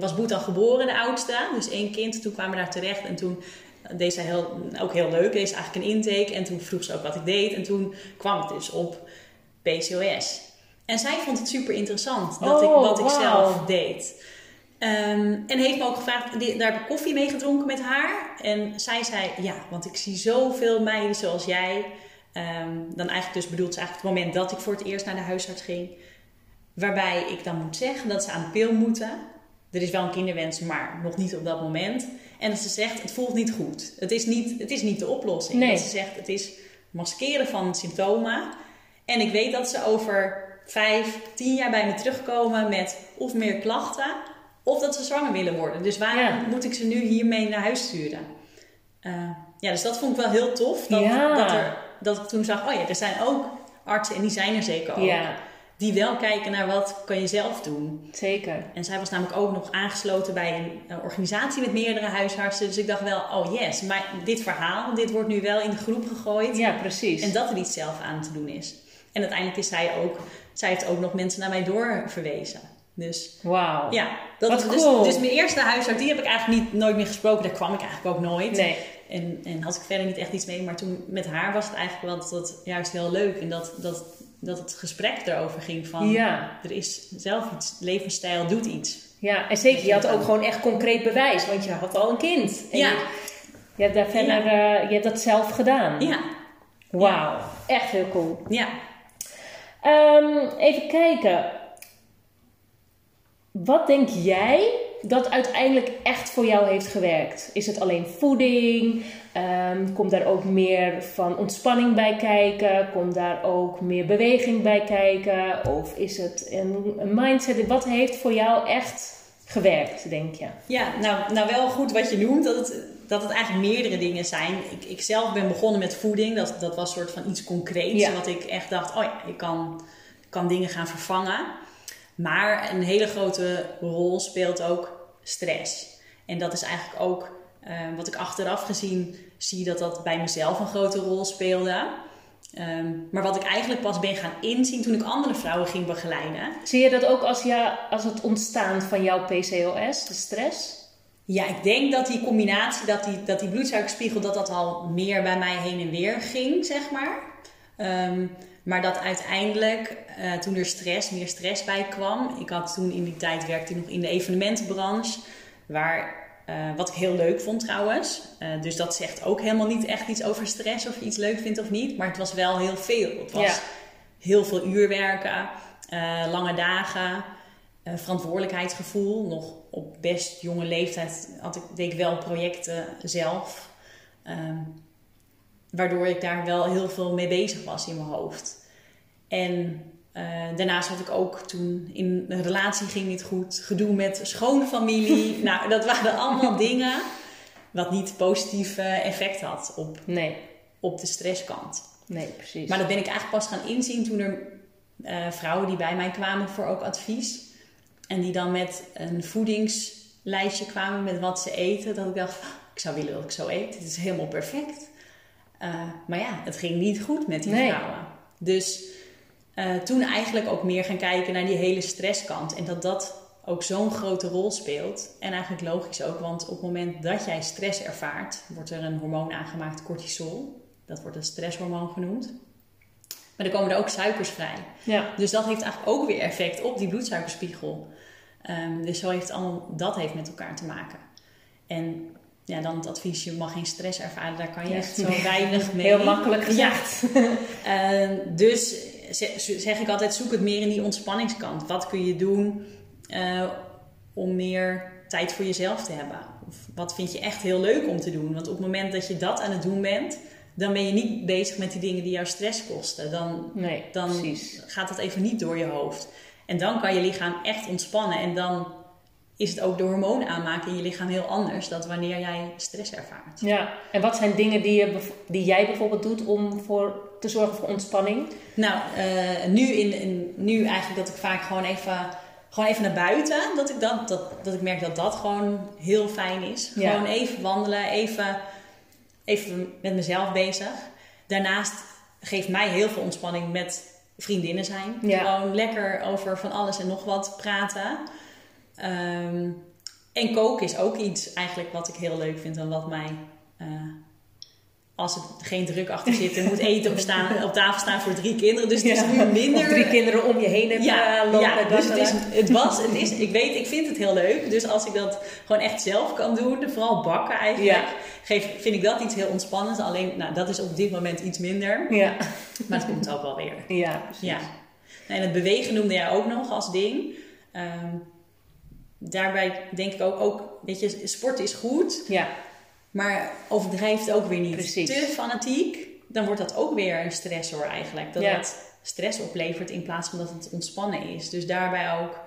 was Boet al geboren, de oudste. Dus één kind. Toen kwamen we daar terecht. En toen deed zij heel, ook heel leuk. Deed ze eigenlijk een intake. En toen vroeg ze ook wat ik deed. En toen kwam het dus op PCOS. En zij vond het super interessant. Dat ik, Oh, wat ik zelf deed. Ehm, en heeft me ook gevraagd, die- daar heb ik koffie mee gedronken met haar. En zij zei, ja, want ik zie zoveel meiden zoals jij. Ehm, dan eigenlijk dus bedoelt ze eigenlijk het moment dat ik voor het eerst naar de huisarts ging. Waarbij ik dan moet zeggen dat ze aan de pil moeten. Er is wel een kinderwens, maar nog niet op dat moment. En dat ze zegt, het voelt niet goed. Het is niet, het is niet de oplossing. Nee. Dat ze zegt, het is maskeren van symptomen. En ik weet dat ze over vijf, tien jaar bij me terugkomen met of meer klachten... of dat ze zwanger willen worden. Dus waarom Ja. moet ik ze nu hiermee naar huis sturen? Eh, ja, dus dat vond ik wel heel tof. Dat, Ja. dat, er, dat ik toen zag, oh ja, er zijn ook artsen, en die zijn er zeker ook... Ja, die wel kijken naar wat kan je zelf doen. zeker. En zij was namelijk ook nog aangesloten bij een, eh, organisatie met meerdere huisartsen. Dus ik dacht wel, oh yes, maar dit verhaal, dit wordt nu wel in de groep gegooid. Ja, precies. En dat er iets zelf aan te doen is. En uiteindelijk is zij ook, zij heeft ook nog mensen naar mij doorverwezen. Dus Wauw. ja, dat Wat dus, cool. dus mijn eerste huisarts, die heb ik eigenlijk niet, nooit meer gesproken. Daar kwam ik eigenlijk ook nooit. Nee. En, en had ik verder niet echt iets mee. Maar toen met haar was het eigenlijk wel dat, dat juist heel leuk. En dat, dat, dat het gesprek erover ging van... Ja. Er is zelf iets, levensstijl doet iets. Ja, en zeker, je had ook gewoon echt concreet bewijs, want je had al een kind. En Ja. Je, je hebt daar verder, eh, je hebt dat zelf gedaan. Ja, Wauw, echt heel cool. ja. Ehm, even kijken. Wat denk jij dat uiteindelijk echt voor jou heeft gewerkt? Is het alleen voeding? Ehm, komt daar ook meer van ontspanning bij kijken? Komt daar ook meer beweging bij kijken? Of is het een, een mindset? Wat heeft voor jou echt gewerkt, denk je? Ja, nou, nou wel goed wat je noemt, dat het, dat het eigenlijk meerdere dingen zijn. Ik, ik zelf ben begonnen met voeding, dat, dat was een soort van iets concreets. Ja. Wat ik echt dacht, oh ja, ik kan, kan dingen gaan vervangen. Maar een hele grote rol speelt ook stress. En dat is eigenlijk ook eh, wat ik achteraf gezien zie, dat dat bij mezelf een grote rol speelde. Ehm, maar wat ik eigenlijk pas ben gaan inzien toen ik andere vrouwen ging begeleiden. Zie je dat ook als, ja, als het ontstaan van jouw PCOS, de stress? Ja, ik denk dat die combinatie, dat die, dat die bloedsuikerspiegel, dat dat al meer bij mij heen en weer ging, zeg maar. Ehm, maar dat uiteindelijk, eh, toen er stress, meer stress bij kwam. Ik had toen in die tijd werkte ik nog in de evenementenbranche. Waar, eh, wat ik heel leuk vond trouwens. Eh, dus dat zegt ook helemaal niet echt iets over stress of je iets leuk vindt of niet. Maar het was wel heel veel. Het was Ja. heel veel uur werken, lange dagen, verantwoordelijkheidsgevoel. Nog op best jonge leeftijd had ik, deed ik wel projecten zelf. Ehm, waardoor ik daar wel heel veel mee bezig was in mijn hoofd. En eh, daarnaast had ik ook toen in een relatie ging niet goed. Gedoe met schoonfamilie. nou, dat waren allemaal dingen wat niet positief effect had op, Nee, op de stresskant. nee, precies. Maar dat ben ik eigenlijk pas gaan inzien toen er eh, vrouwen die bij mij kwamen voor ook advies. En die dan met een voedingslijstje kwamen met wat ze eten. Dat ik dacht, "Ah, ik zou willen dat ik zo eet. Het is helemaal perfect. Eh, maar ja, het ging niet goed met die Nee. vrouwen. Dus eh, toen eigenlijk ook meer gaan kijken naar die hele stresskant. En dat dat ook zo'n grote rol speelt. En eigenlijk logisch ook, want op het moment dat jij stress ervaart, wordt er een hormoon aangemaakt, cortisol. Dat wordt een stresshormoon genoemd. Maar dan komen er ook suikers vrij. ja. Dus dat heeft eigenlijk ook weer effect op die bloedsuikerspiegel. Ehm, dus zo heeft allemaal, dat heeft met elkaar te maken. En ja, dan het advies, je mag geen stress ervaren, daar kan je Ja. echt zo weinig mee. Heel makkelijk gezegd. Eh, dus ze- zeg ik altijd, zoek het meer in die ontspanningskant. Wat kun je doen eh, om meer tijd voor jezelf te hebben? Of wat vind je echt heel leuk om te doen? Want op het moment dat je dat aan het doen bent, dan ben je niet bezig met die dingen die jou stress kosten. Dan, Nee, dan precies. gaat dat even niet door je hoofd. En dan kan je lichaam echt ontspannen. En dan is het ook de hormonen aanmaken in je lichaam heel anders dan wanneer jij stress ervaart. Ja, en wat zijn dingen die, je, die jij bijvoorbeeld doet om voor, te zorgen voor ontspanning? Nou, eh, nu, in, in- nu eigenlijk dat ik vaak gewoon even, gewoon even naar buiten, dat ik, dat, dat, dat ik merk dat dat gewoon heel fijn is. Ja. Gewoon even wandelen, even, even met mezelf bezig. Daarnaast geeft mij heel veel ontspanning met vriendinnen zijn. Ja. Gewoon lekker over van alles en nog wat praten. Ehm, en koken is ook iets eigenlijk wat ik heel leuk vind en wat mij eh, als er geen druk achter zit en moet eten op, staan, op tafel staan voor drie kinderen. Dus het is nu minder. Of drie kinderen om je heen hebt Ja, eh, lopen. ja dus het, is, het was, het is, ik weet, ik vind het heel leuk. Dus als ik dat gewoon echt zelf kan doen, vooral bakken eigenlijk, Ja. geef, vind ik dat iets heel ontspannends. Alleen, nou, dat is op dit moment iets minder. Ja, Maar het komt ook wel weer. ja, precies. Ja. En het bewegen noemde jij ook nog als ding. Ehm, daarbij denk ik ook, ook, weet je, sport is goed, Ja, maar overdrijf het ook weer niet. Precies. Te fanatiek, dan wordt dat ook weer een stressor eigenlijk. Dat Ja. het stress oplevert in plaats van dat het ontspannen is. Dus daarbij ook,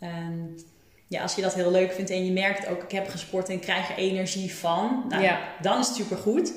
ehm, ja, als je dat heel leuk vindt en je merkt ook, ik heb gesport en ik krijg er energie van, nou, Ja. dan is het supergoed.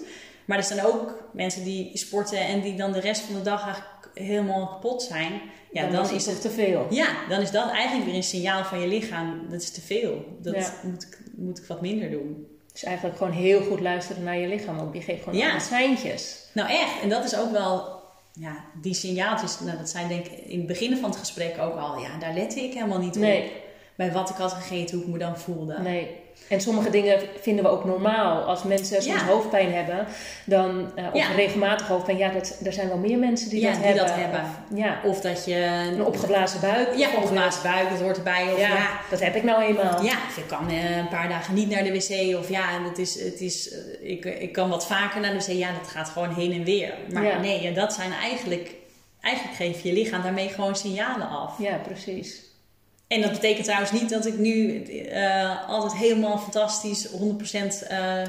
Maar er zijn ook mensen die sporten en die dan de rest van de dag eigenlijk helemaal kapot zijn. Ja, dan, is het te veel. ja, dan is dat eigenlijk weer een signaal van je lichaam. Dat is te veel. Dat Ja. moet, ik, moet ik wat minder doen. Dus eigenlijk gewoon heel goed luisteren naar je lichaam ook. Je geeft gewoon Ja. seintjes. Nou echt, en dat is ook wel, ja, die signaaltjes, nou, dat zijn denk ik in het begin van het gesprek ook al, ja, daar lette ik helemaal niet Nee. op. Bij wat ik had gegeten, hoe ik me dan voelde. Nee. En sommige dingen vinden we ook normaal. Als mensen soms Ja. hoofdpijn hebben, dan, eh, of Ja. regelmatig hoofdpijn, ja, dat, er zijn wel meer mensen die, Ja, dat, die hebben. dat hebben. Of, ja, Of dat je een opgeblazen buik. ja, opgeblazen buik, dat hoort erbij. Of ja, Ja, ja, dat heb ik nou eenmaal. of ik kan eh, een paar dagen niet naar de wc. Of ja, het is, het is, eh, ik, ik kan wat vaker naar de wc. Ja, dat gaat gewoon heen en weer. Maar Ja. nee, ja, dat zijn eigenlijk, eigenlijk geef je je lichaam daarmee gewoon signalen af. Ja, precies. En dat betekent trouwens niet dat ik nu eh, altijd helemaal fantastisch 100% eh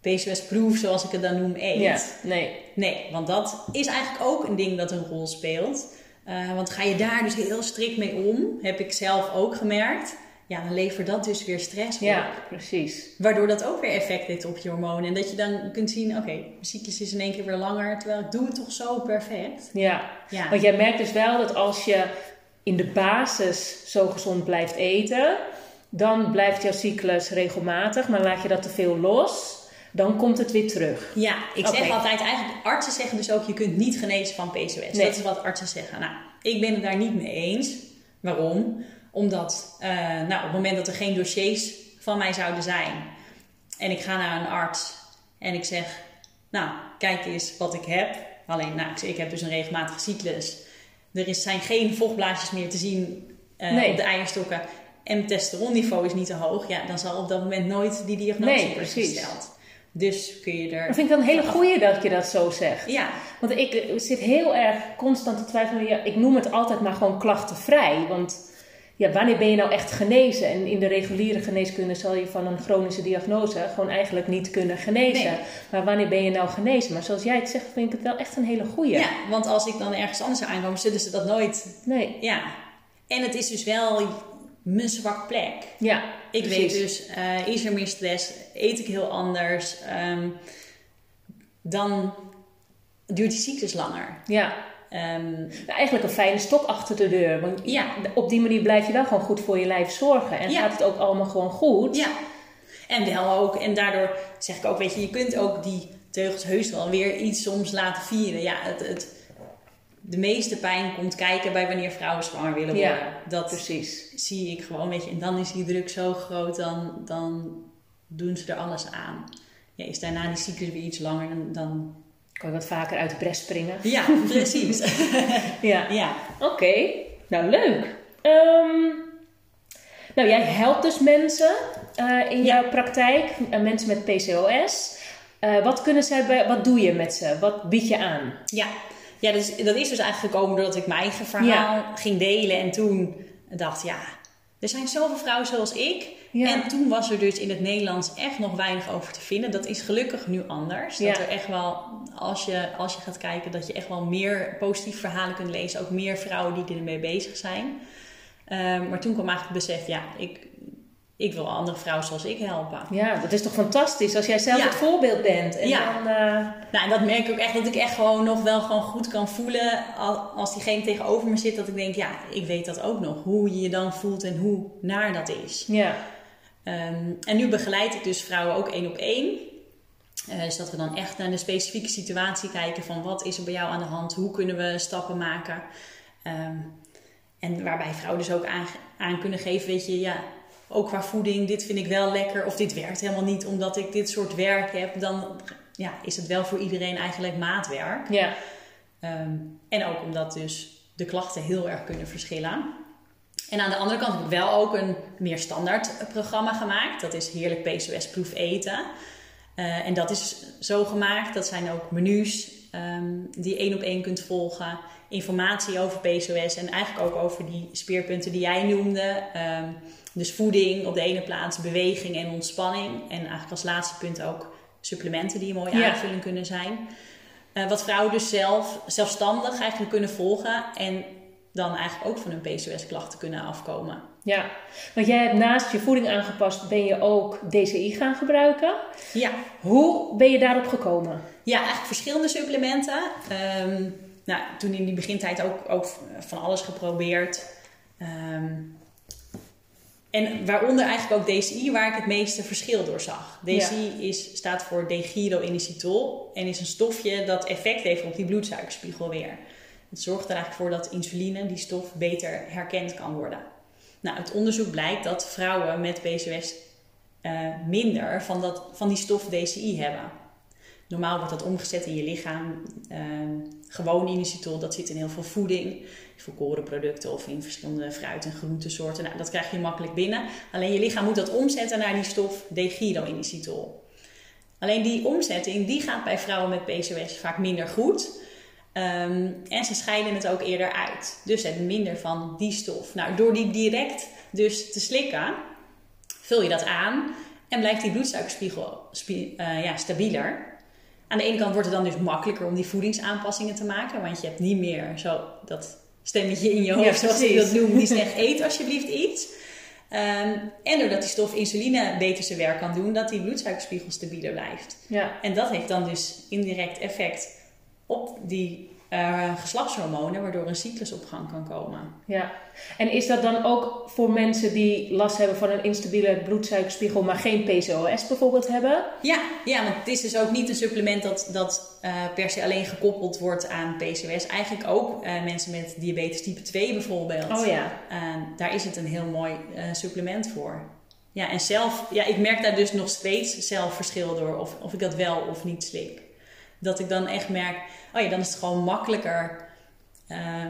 PCOS-proof, zoals ik het dan noem, eet. Ja, nee. Nee, want dat is eigenlijk ook een ding dat een rol speelt. Eh, want ga je daar dus heel strikt mee om, heb ik zelf ook gemerkt. Ja, dan levert dat dus weer stress op. Ja, precies. Waardoor dat ook weer effect heeft op je hormonen. En dat je dan kunt zien, oké, mijn cyclus is in één keer weer langer. Terwijl ik doe het toch zo perfect. Ja. Ja, Want jij merkt dus wel dat als je in de basis zo gezond blijft eten, dan blijft jouw cyclus regelmatig. Maar laat je dat te veel los, dan komt het weer terug. Ja, ik zeg altijd eigenlijk, artsen zeggen dus ook, je kunt niet genezen van PCOS. Nee. Dat is wat artsen zeggen. Nou, ik ben het daar niet mee eens. Waarom? Omdat, eh, nou, op het moment dat er geen dossiers van mij zouden zijn en ik ga naar een arts en ik zeg, nou, kijk eens wat ik heb. Alleen, nou, ik, ik heb dus een regelmatige cyclus. Er is, zijn geen vochtblaasjes meer te zien eh, Nee. op de eierstokken en het testosteronniveau is niet te hoog. Ja, dan zal op dat moment nooit die diagnose Nee, worden gesteld. Dus kun je er... Dat vind ik dan een hele goeie dat je dat zo zegt. Ja, Want ik eh, zit heel erg constant te twijfelen. Ja, ik noem het altijd maar gewoon klachtenvrij. Want ja, wanneer ben je nou echt genezen? En in de reguliere geneeskunde zal je van een chronische diagnose gewoon eigenlijk niet kunnen genezen. Nee. Maar wanneer ben je nou genezen? Maar zoals jij het zegt, vind ik het wel echt een hele goeie. ja. want als ik dan ergens anders zou aankomen, zullen ze dat nooit... Nee. Ja. En het is dus wel mijn zwak plek. Ja, Ik precies. weet dus, eh, is er meer stress, eet ik heel anders, ehm, dan duurt die cyclus langer. Ja, Ehm, eigenlijk een fijne stok achter de deur. Want ja, op die manier blijf je wel gewoon goed voor je lijf zorgen. En Ja. gaat het ook allemaal gewoon goed. ja. En wel ook, en daardoor zeg ik ook, weet je, je kunt ook die teugels heus wel weer iets soms laten vieren. Ja, het, het, de meeste pijn komt kijken bij wanneer vrouwen zwanger willen worden. Ja, dat Precies. zie ik gewoon, weet je. En dan is die druk zo groot, dan, dan doen ze er alles aan. Ja, is daarna die cyclus weer iets langer, dan... dan... Kan je wat vaker uit de bres springen. Ja, precies. Ja. ja. Oké, nou leuk. Ehm, nou, jij helpt dus mensen eh, in Ja. jouw praktijk, eh, mensen met PCOS. Eh, wat kunnen zij bij, wat doe je met ze? Wat bied je aan? Ja, ja dus, dat is dus eigenlijk gekomen doordat ik mijn eigen verhaal ging delen. En toen dacht ja, er zijn zoveel vrouwen zoals ik. Ja. En toen was er dus in het Nederlands echt nog weinig over te vinden. Dat is gelukkig nu anders. Dat Ja. er echt wel, als je, als je gaat kijken, dat je echt wel meer positieve verhalen kunt lezen. Ook meer vrouwen die ermee bezig zijn. Ehm, maar toen kwam eigenlijk het besef, ja, ik, ik wil andere vrouwen zoals ik helpen. Ja, dat is toch fantastisch als jij zelf Ja. het voorbeeld bent. En Ja. dan, eh, Nou, en dat merk ik ook echt dat ik echt gewoon nog wel gewoon goed kan voelen al- als diegene tegenover me zit. Dat ik denk, ja, ik weet dat ook nog. Hoe je je dan voelt en hoe naar dat is. ja. Ehm, en nu begeleid ik dus vrouwen ook één op één. Eh, dus dat we dan echt naar de specifieke situatie kijken van wat is er bij jou aan de hand? Hoe kunnen we stappen maken? Ehm, en waarbij vrouwen dus ook aan, aan kunnen geven, weet je, ja, ook qua voeding, dit vind ik wel lekker of dit werkt helemaal niet omdat ik dit soort werk heb. Dan ja, is het wel voor iedereen eigenlijk maatwerk. Ja. Ehm, en ook omdat dus de klachten heel erg kunnen verschillen. En aan de andere kant heb ik wel ook een meer standaard programma gemaakt. Dat is Heerlijk PCOS Proef Eten. Eh, en dat is zo gemaakt, dat zijn ook menus ehm, die je één op één kunt volgen. Informatie over PCOS en eigenlijk ook over die speerpunten die jij noemde. Ehm, dus voeding op de ene plaats, beweging en ontspanning. En eigenlijk als laatste punt ook supplementen die een mooie Ja. aanvulling kunnen zijn. Eh, wat vrouwen dus zelf, zelfstandig eigenlijk kunnen volgen en dan eigenlijk ook van hun PCOS-klachten kunnen afkomen. Ja, want jij hebt naast je voeding aangepast, ben je ook DCI gaan gebruiken. Ja, Hoe ben je daarop gekomen? Ja, eigenlijk verschillende supplementen. Ehm, nou, toen in die begintijd ook, ook van alles geprobeerd. Ehm, en waaronder eigenlijk ook DCI, waar ik het meeste verschil door zag. DCI is, staat voor dehydroinositol en is een stofje dat effect heeft op die bloedsuikerspiegel weer. Het zorgt er eigenlijk voor dat insuline, die stof, beter herkend kan worden. Nou, het onderzoek blijkt dat vrouwen met PCOS eh, minder van, dat, van die stof DCI hebben. Normaal wordt dat omgezet in je lichaam. Uh, gewoon inositol, dat zit in heel veel voeding. Volkoren producten of in verschillende fruit- en groentesoorten. Nou, dat krijg je makkelijk binnen. Alleen je lichaam moet dat omzetten naar die stof dehydroinositol. Alleen die omzetting die gaat bij vrouwen met PCOS vaak minder goed. Um, en ze scheiden het ook eerder uit. Dus ze hebben minder van die stof. Nou, door die direct dus te slikken, vul je dat aan en blijft die bloedsuikerspiegel spie, uh, ja, stabieler. Aan de ene kant wordt het dan dus makkelijker om die voedingsaanpassingen te maken, want je hebt niet meer zo dat stemmetje in je hoofd, Ja, zoals ik dat noem, die zegt eet alsjeblieft iets. Um, en doordat die stof insuline beter zijn werk kan doen, dat die bloedsuikerspiegel stabieler blijft. Ja. En dat heeft dan dus indirect effect op die uh, geslachtshormonen, waardoor een cyclus op gang kan komen. Ja, en is dat dan ook voor mensen die last hebben van een instabiele bloedsuikerspiegel, maar geen PCOS bijvoorbeeld hebben? Ja, ja want het is dus ook niet een supplement dat, dat uh, per se alleen gekoppeld wordt aan PCOS. Eigenlijk ook uh, mensen met diabetes type 2 bijvoorbeeld. Oh ja. daar is het een heel mooi supplement voor. Ja, en zelf, ja, ik merk daar dus nog steeds zelf verschil door of, of ik dat wel of niet slik. Dat ik dan echt merk, oh ja, dan is het gewoon makkelijker uh,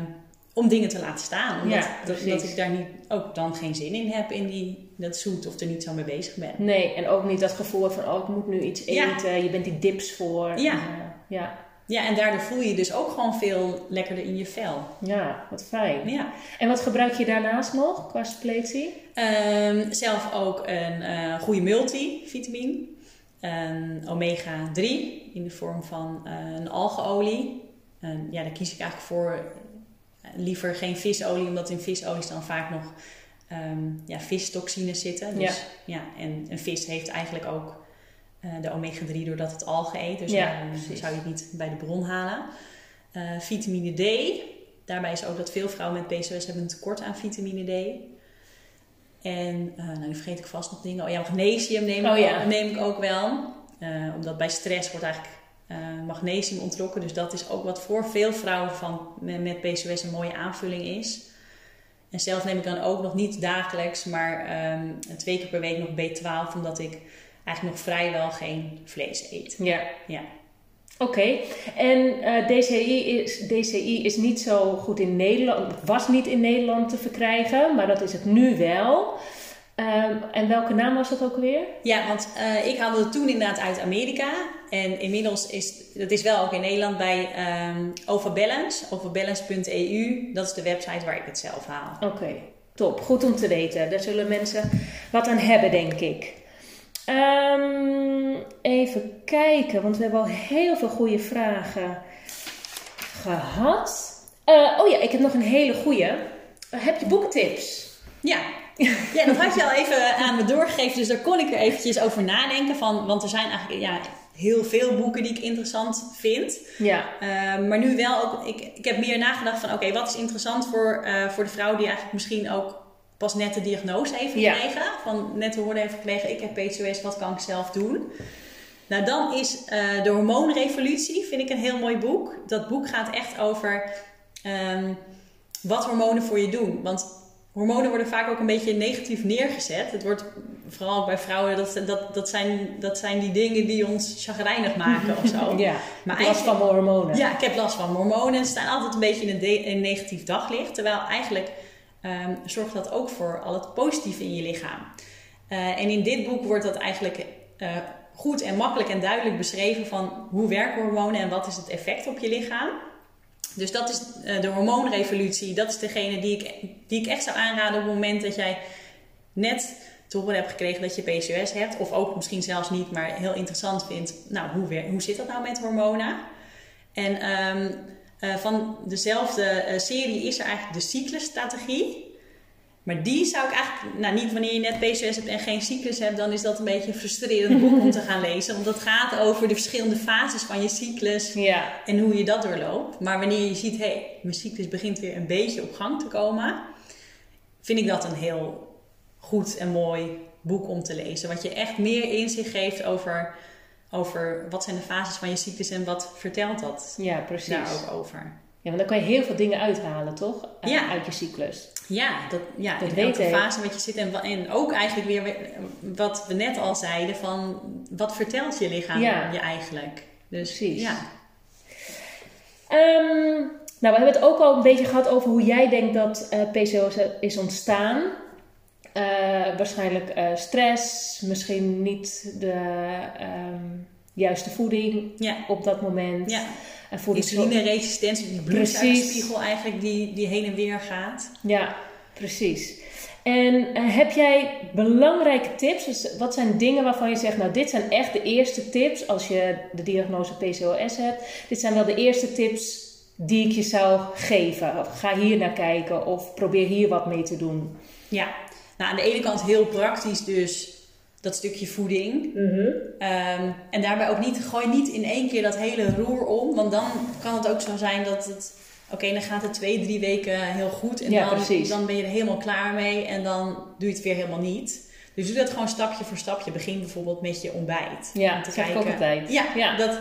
om dingen te laten staan. Omdat Ja, dat, dat ik daar niet, ook dan geen zin in heb in die, dat zoet of er niet zo mee bezig ben. Nee, en ook niet dat gevoel van, oh ik moet nu iets Ja. eten, je bent die dips voor. Ja. En, eh, ja. Ja, en daardoor voel je je dus ook gewoon veel lekkerder in je vel. ja, wat fijn. Ja. En wat gebruik je daarnaast nog qua suppletie? Ehm, zelf ook een eh, goede multivitamine. Een omega 3 in de vorm van eh, een algeolie. En ja, daar kies ik eigenlijk voor eh, liever geen visolie, omdat in visolies dan vaak nog ehm, ja, vistoxines zitten. Dus, ja. en een vis heeft eigenlijk ook eh, de omega 3 doordat het algen eet. Dus Ja, precies. zou je het niet bij de bron halen. Vitamine D. Daarbij is ook dat veel vrouwen met PCOS hebben een tekort aan vitamine D. En eh, nou, nu vergeet ik vast nog dingen. Oh ja, magnesium neem, ik, Oh ja. ook, neem ik ook wel. Eh, omdat bij stress wordt eigenlijk eh, magnesium ontrokken. Dus dat is ook wat voor veel vrouwen van, met, met PCOS een mooie aanvulling is. En zelf neem ik dan ook nog niet dagelijks, maar ehm, twee keer per week nog B12. Omdat ik eigenlijk nog vrijwel geen vlees eet. Ja. Ja. Oké, en eh, DCI, is, DCI is niet zo goed in Nederland, was niet in Nederland te verkrijgen, maar dat is het nu wel. Ehm, en welke naam was dat ook weer? Ja, want eh, ik haalde het toen inderdaad uit Amerika. En inmiddels is dat is wel ook in Nederland bij ehm Overbalance, overbalance.eu. Dat is de website waar ik het zelf haal. Oké, top. Goed om te weten. Daar zullen mensen wat aan hebben, denk ik. Ehm, even kijken, want we hebben al heel veel goede vragen gehad. Eh, oh ja, ik heb nog een hele goede. Eh, heb je boekentips? Ja. ja, dat had je al even aan me doorgegeven. Dus daar kon ik er eventjes over nadenken. Van, want er zijn eigenlijk ja, heel veel boeken die ik interessant vind. Ja. Uh, maar nu wel ook, ik, ik heb meer nagedacht van oké, wat is interessant voor, uh, voor de vrouw die eigenlijk misschien ook pas net de diagnose heeft Ja. gekregen. Van net te horen heeft gekregen, ik heb PCOS, wat kan ik zelf doen? Nou, dan is uh, De Hormoonrevolutie, vind ik een heel mooi boek. Dat boek gaat echt over um, wat hormonen voor je doen. Want hormonen worden vaak ook een beetje negatief neergezet. Het wordt vooral bij vrouwen, dat, dat, dat, zijn, dat zijn die dingen die ons chagrijnig maken of zo. Ja, maar last van mijn hormonen. Ja, ik heb last van hormonen. Ze staan altijd een beetje in een, in een negatief daglicht. Terwijl eigenlijk um, zorgt dat ook voor al het positieve in je lichaam. Uh, en in dit boek wordt dat eigenlijk uh, goed en makkelijk en duidelijk beschreven van hoe werken hormonen en wat is het effect op je lichaam. Dus dat is uh, de hormoonrevolutie. Dat is degene die ik, die ik echt zou aanraden op het moment dat jij net te horen hebt gekregen dat je PCOS hebt. Of ook misschien zelfs niet, maar heel interessant vindt. Nou, hoe, hoe zit dat nou met hormonen? En um, uh, van dezelfde uh, serie is er eigenlijk de cyclusstrategie. Maar die zou ik eigenlijk, nou niet wanneer je net PCOS hebt en geen cyclus hebt, dan is dat een beetje een frustrerend boek om te gaan lezen. Want dat gaat over de verschillende fases van je cyclus ja. en hoe je dat doorloopt. Maar wanneer je ziet, hé, hey, mijn cyclus begint weer een beetje op gang te komen, vind ik dat een heel goed en mooi boek om te lezen. Wat je echt meer inzicht geeft over, over wat zijn de fases van je cyclus en wat vertelt dat ja, precies. daar ook over. Ja, want dan kan je heel veel dingen uithalen, toch? Ja. Uit je cyclus. Ja, dat, ja dat in weet welke fase wat je zit. En, en ook eigenlijk weer wat we net al zeiden van... wat vertelt je lichaam ja. je eigenlijk? Dus, Precies. Ja. Um, nou, we hebben het ook al een beetje gehad over hoe jij denkt dat uh, PCOS is ontstaan. Uh, waarschijnlijk uh, stress, misschien niet de um, juiste voeding ja. op dat moment. Ja. En voor Insulineresistentie, die bloedsuikerspiegel eigenlijk die, die heen en weer gaat. Ja, precies. En uh, heb jij belangrijke tips? Dus wat zijn dingen waarvan je zegt, nou dit zijn echt de eerste tips als je de diagnose PCOS hebt. Dit zijn wel de eerste tips die ik je zou geven. Of ga hier naar kijken of probeer hier wat mee te doen. Ja, nou aan de ene kant heel praktisch dus dat stukje voeding. Mm -hmm. um, en daarbij ook niet, gooi niet in één keer dat hele roer om. Want dan kan het ook zo zijn dat het... Oké, okay, dan gaat het twee, drie weken heel goed. En ja, dan, precies. dan ben je er helemaal klaar mee. En dan doe je het weer helemaal niet. Dus doe dat gewoon stapje voor stapje. Begin bijvoorbeeld met je ontbijt. Ja, om te dat kijken. ook altijd. Ja, ja. Dat,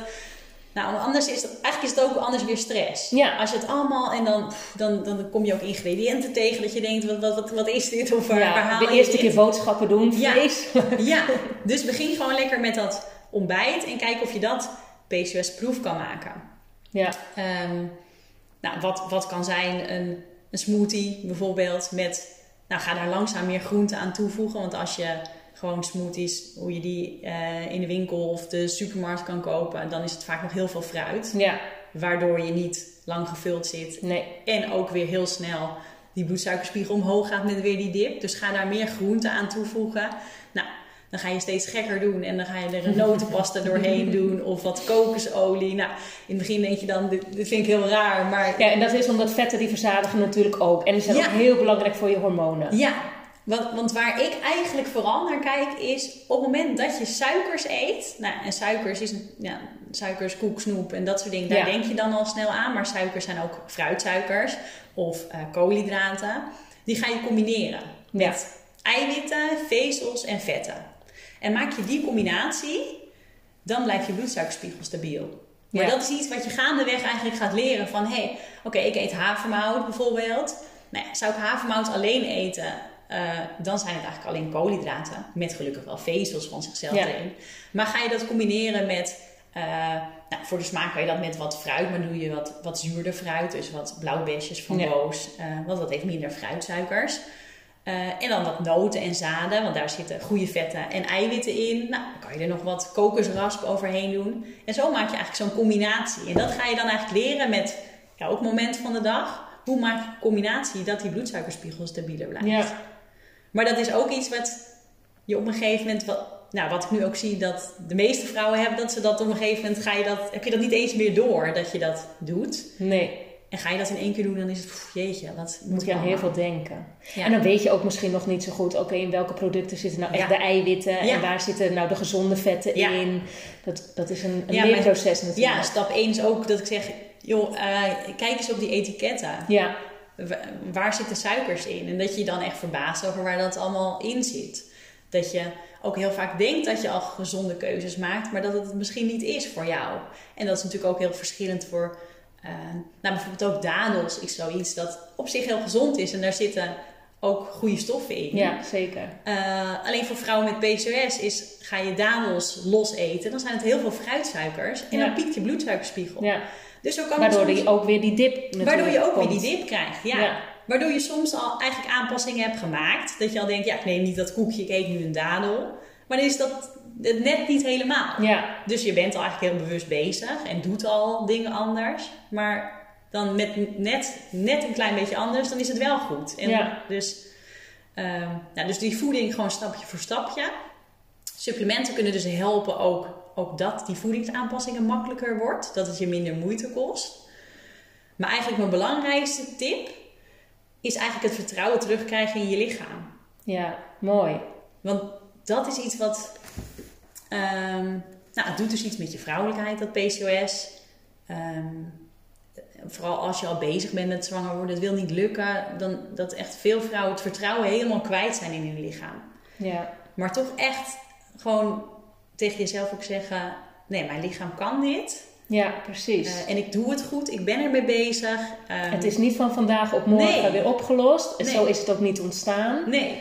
nou, anders is het, eigenlijk is het ook anders weer stress. Ja. Als je het allemaal en dan, dan, dan kom je ook ingrediënten tegen dat je denkt, wat, wat, wat, wat is dit? Of waar, ja, waar haal de eerste keer boodschappen doen, Ja. vlees. Ja, dus begin gewoon lekker met dat ontbijt en kijk of je dat PCOS-proef kan maken. ja. Um, nou, wat, wat kan zijn een, een smoothie bijvoorbeeld met, nou ga daar langzaam meer groente aan toevoegen. Want als je gewoon smoothies, hoe je die uh, in de winkel of de supermarkt kan kopen, dan is het vaak nog heel veel fruit. Ja, Waardoor je niet lang gevuld zit. nee. En ook weer heel snel die bloedsuikerspiegel omhoog gaat met weer die dip. Dus ga daar meer groente aan toevoegen. Nou, dan ga je steeds gekker doen. En dan ga je er een notenpasta doorheen doen. Of wat kokosolie. Nou, in het begin denk je dan, dit, dit vind ik heel raar. Maar Ja, en dat is omdat vetten die verzadigen natuurlijk ook. En die zijn Ja. ook heel belangrijk voor je hormonen. ja, want, want waar ik eigenlijk vooral naar kijk is op het moment dat je suikers eet. Nou, en suikers is een, ja, suikers, koek, snoep en dat soort dingen. Daar Ja. denk je dan al snel aan. Maar suikers zijn ook fruitsuikers of eh, koolhydraten. Die ga je combineren Ja. met eiwitten, vezels en vetten. En maak je die combinatie, dan blijft je bloedsuikerspiegel stabiel. Maar Ja. dat is iets wat je gaandeweg eigenlijk gaat leren van... hé, hey, oké, ik eet havermout bijvoorbeeld. Nou ja, zou ik havermout alleen eten... eh, dan zijn het eigenlijk alleen koolhydraten. Met gelukkig wel vezels van zichzelf Ja. erin. Maar ga je dat combineren met... eh, nou, voor de smaak kan je dat met wat fruit, maar doe je wat, wat zuurder fruit. Dus wat blauwbesjes van Ja. boos. eh want dat heeft minder fruitsuikers. En dan wat noten en zaden, want daar zitten goede vetten en eiwitten in. Nou, dan kan je er nog wat kokosrasp overheen doen. En zo maak je eigenlijk zo'n combinatie. En dat ga je dan eigenlijk leren met ja, ook moment van de dag. Hoe maak je een combinatie dat die bloedsuikerspiegel stabieler blijft? Ja. Maar dat is ook iets wat je op een gegeven moment, wat, nou, wat ik nu ook zie dat de meeste vrouwen hebben, dat ze dat op een gegeven moment ga je dat, heb je dat niet eens meer door dat je dat doet. Nee, En ga je dat in één keer doen, dan is het, pff, jeetje, wat moet je aan heel veel denken. Ja. En dan weet je ook misschien nog niet zo goed, oké, in welke producten zitten nou echt Ja. de eiwitten Ja. en waar zitten nou de gezonde vetten in. Dat, dat is een, een Ja, leerproces natuurlijk. Ja, stap 1 is ook dat ik zeg, joh, eh, kijk eens op die etiketten. Ja, Waar zitten suikers in? En dat je je dan echt verbaast over waar dat allemaal in zit. Dat je ook heel vaak denkt dat je al gezonde keuzes maakt, maar dat het misschien niet is voor jou. En dat is natuurlijk ook heel verschillend voor, eh, nou bijvoorbeeld ook dadels is zoiets dat op zich heel gezond is. En daar zitten ook goede stoffen in. Ja, zeker. Uh, alleen voor vrouwen met PCOS is, ga je dadels los eten, dan zijn het heel veel fruitsuikers en Ja. dan piekt je bloedsuikerspiegel. Ja. Dus kan Waardoor soms- je ook weer die dip natuurlijk Waardoor je ook komt. weer die dip krijgt, ja. Ja. Waardoor je soms al eigenlijk aanpassingen hebt gemaakt. Dat je al denkt, ja, ik neem niet dat koekje, ik eet nu een dadel. Maar dan is dat het net niet helemaal. Ja, Dus je bent al eigenlijk heel bewust bezig en doet al dingen anders. Maar dan met net, net een klein beetje anders, dan is het wel goed. En Ja. dus, nou, dus die voeding gewoon stapje voor stapje. Supplementen kunnen dus helpen ook, ook dat die voedingsaanpassingen makkelijker wordt. Dat het je minder moeite kost. Maar eigenlijk mijn belangrijkste tip is eigenlijk het vertrouwen terugkrijgen in je lichaam. ja, mooi. Want dat is iets wat. ehm, nou, het doet dus iets met je vrouwelijkheid, dat PCOS. Ehm, vooral als je al bezig bent met zwanger worden, het wil niet lukken. Dan dat echt veel vrouwen het vertrouwen helemaal kwijt zijn in hun lichaam. Ja, Maar toch echt gewoon tegen jezelf ook zeggen: nee, mijn lichaam kan dit. ja precies. Eh, en ik doe het goed, ik ben ermee bezig. Ehm, het is niet van vandaag op morgen Nee. weer opgelost. En Nee. Zo is het ook niet ontstaan. Nee,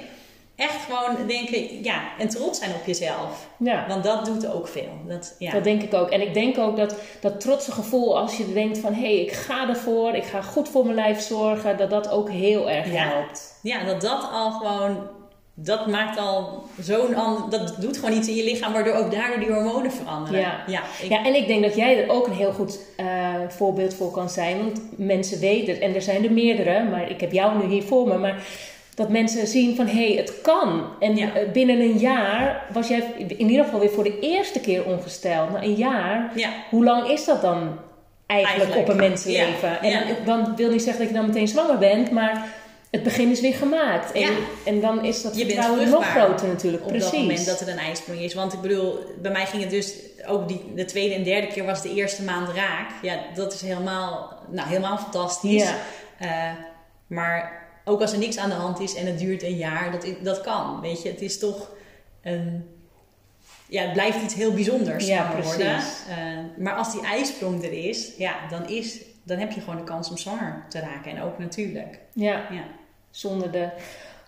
echt gewoon denken, ja, en trots zijn op jezelf. Ja. Want dat doet ook veel. Dat, ja. Dat denk ik ook. En ik denk ook dat dat trotse gevoel, als je denkt van hé, hey, ik ga ervoor, ik ga goed voor mijn lijf zorgen, dat dat ook heel erg Ja. helpt. Ja, dat dat al gewoon, dat maakt al zo'n ander, dat doet gewoon iets in je lichaam, waardoor ook daardoor die hormonen veranderen. Ja. ja, ik- Ja, en ik denk dat jij er ook een heel goed eh, voorbeeld voor kan zijn. Want mensen weten het, en er zijn er meerdere, maar ik heb jou nu hier voor me. Maar dat mensen zien van hé, hey, het kan. En Ja. eh, binnen een jaar was jij in ieder geval weer voor de eerste keer ongesteld. Na een jaar, ja. hoe lang is dat dan eigenlijk, Eigenlijk, op een mensenleven? ja, En dan wil niet zeggen dat je dan meteen zwanger bent, maar het begin is weer gemaakt. En, Ja. en dan is dat Je vertrouwen nog groter natuurlijk. Op Precies. dat moment dat er een ijsprong is. Want ik bedoel, bij mij ging het dus ook die, de tweede en derde keer was de eerste maand raak. Ja, dat is helemaal, nou, helemaal fantastisch. Ja. Eh, maar ook als er niks aan de hand is en het duurt een jaar, dat, dat kan. Weet je, het is toch een. Ja, het blijft iets heel bijzonders Ja, precies. worden. Eh, maar als die ijsprong er is, ja, dan, is, dan heb je gewoon de kans om zwanger te raken. En ook natuurlijk. Ja. Ja. Zonder de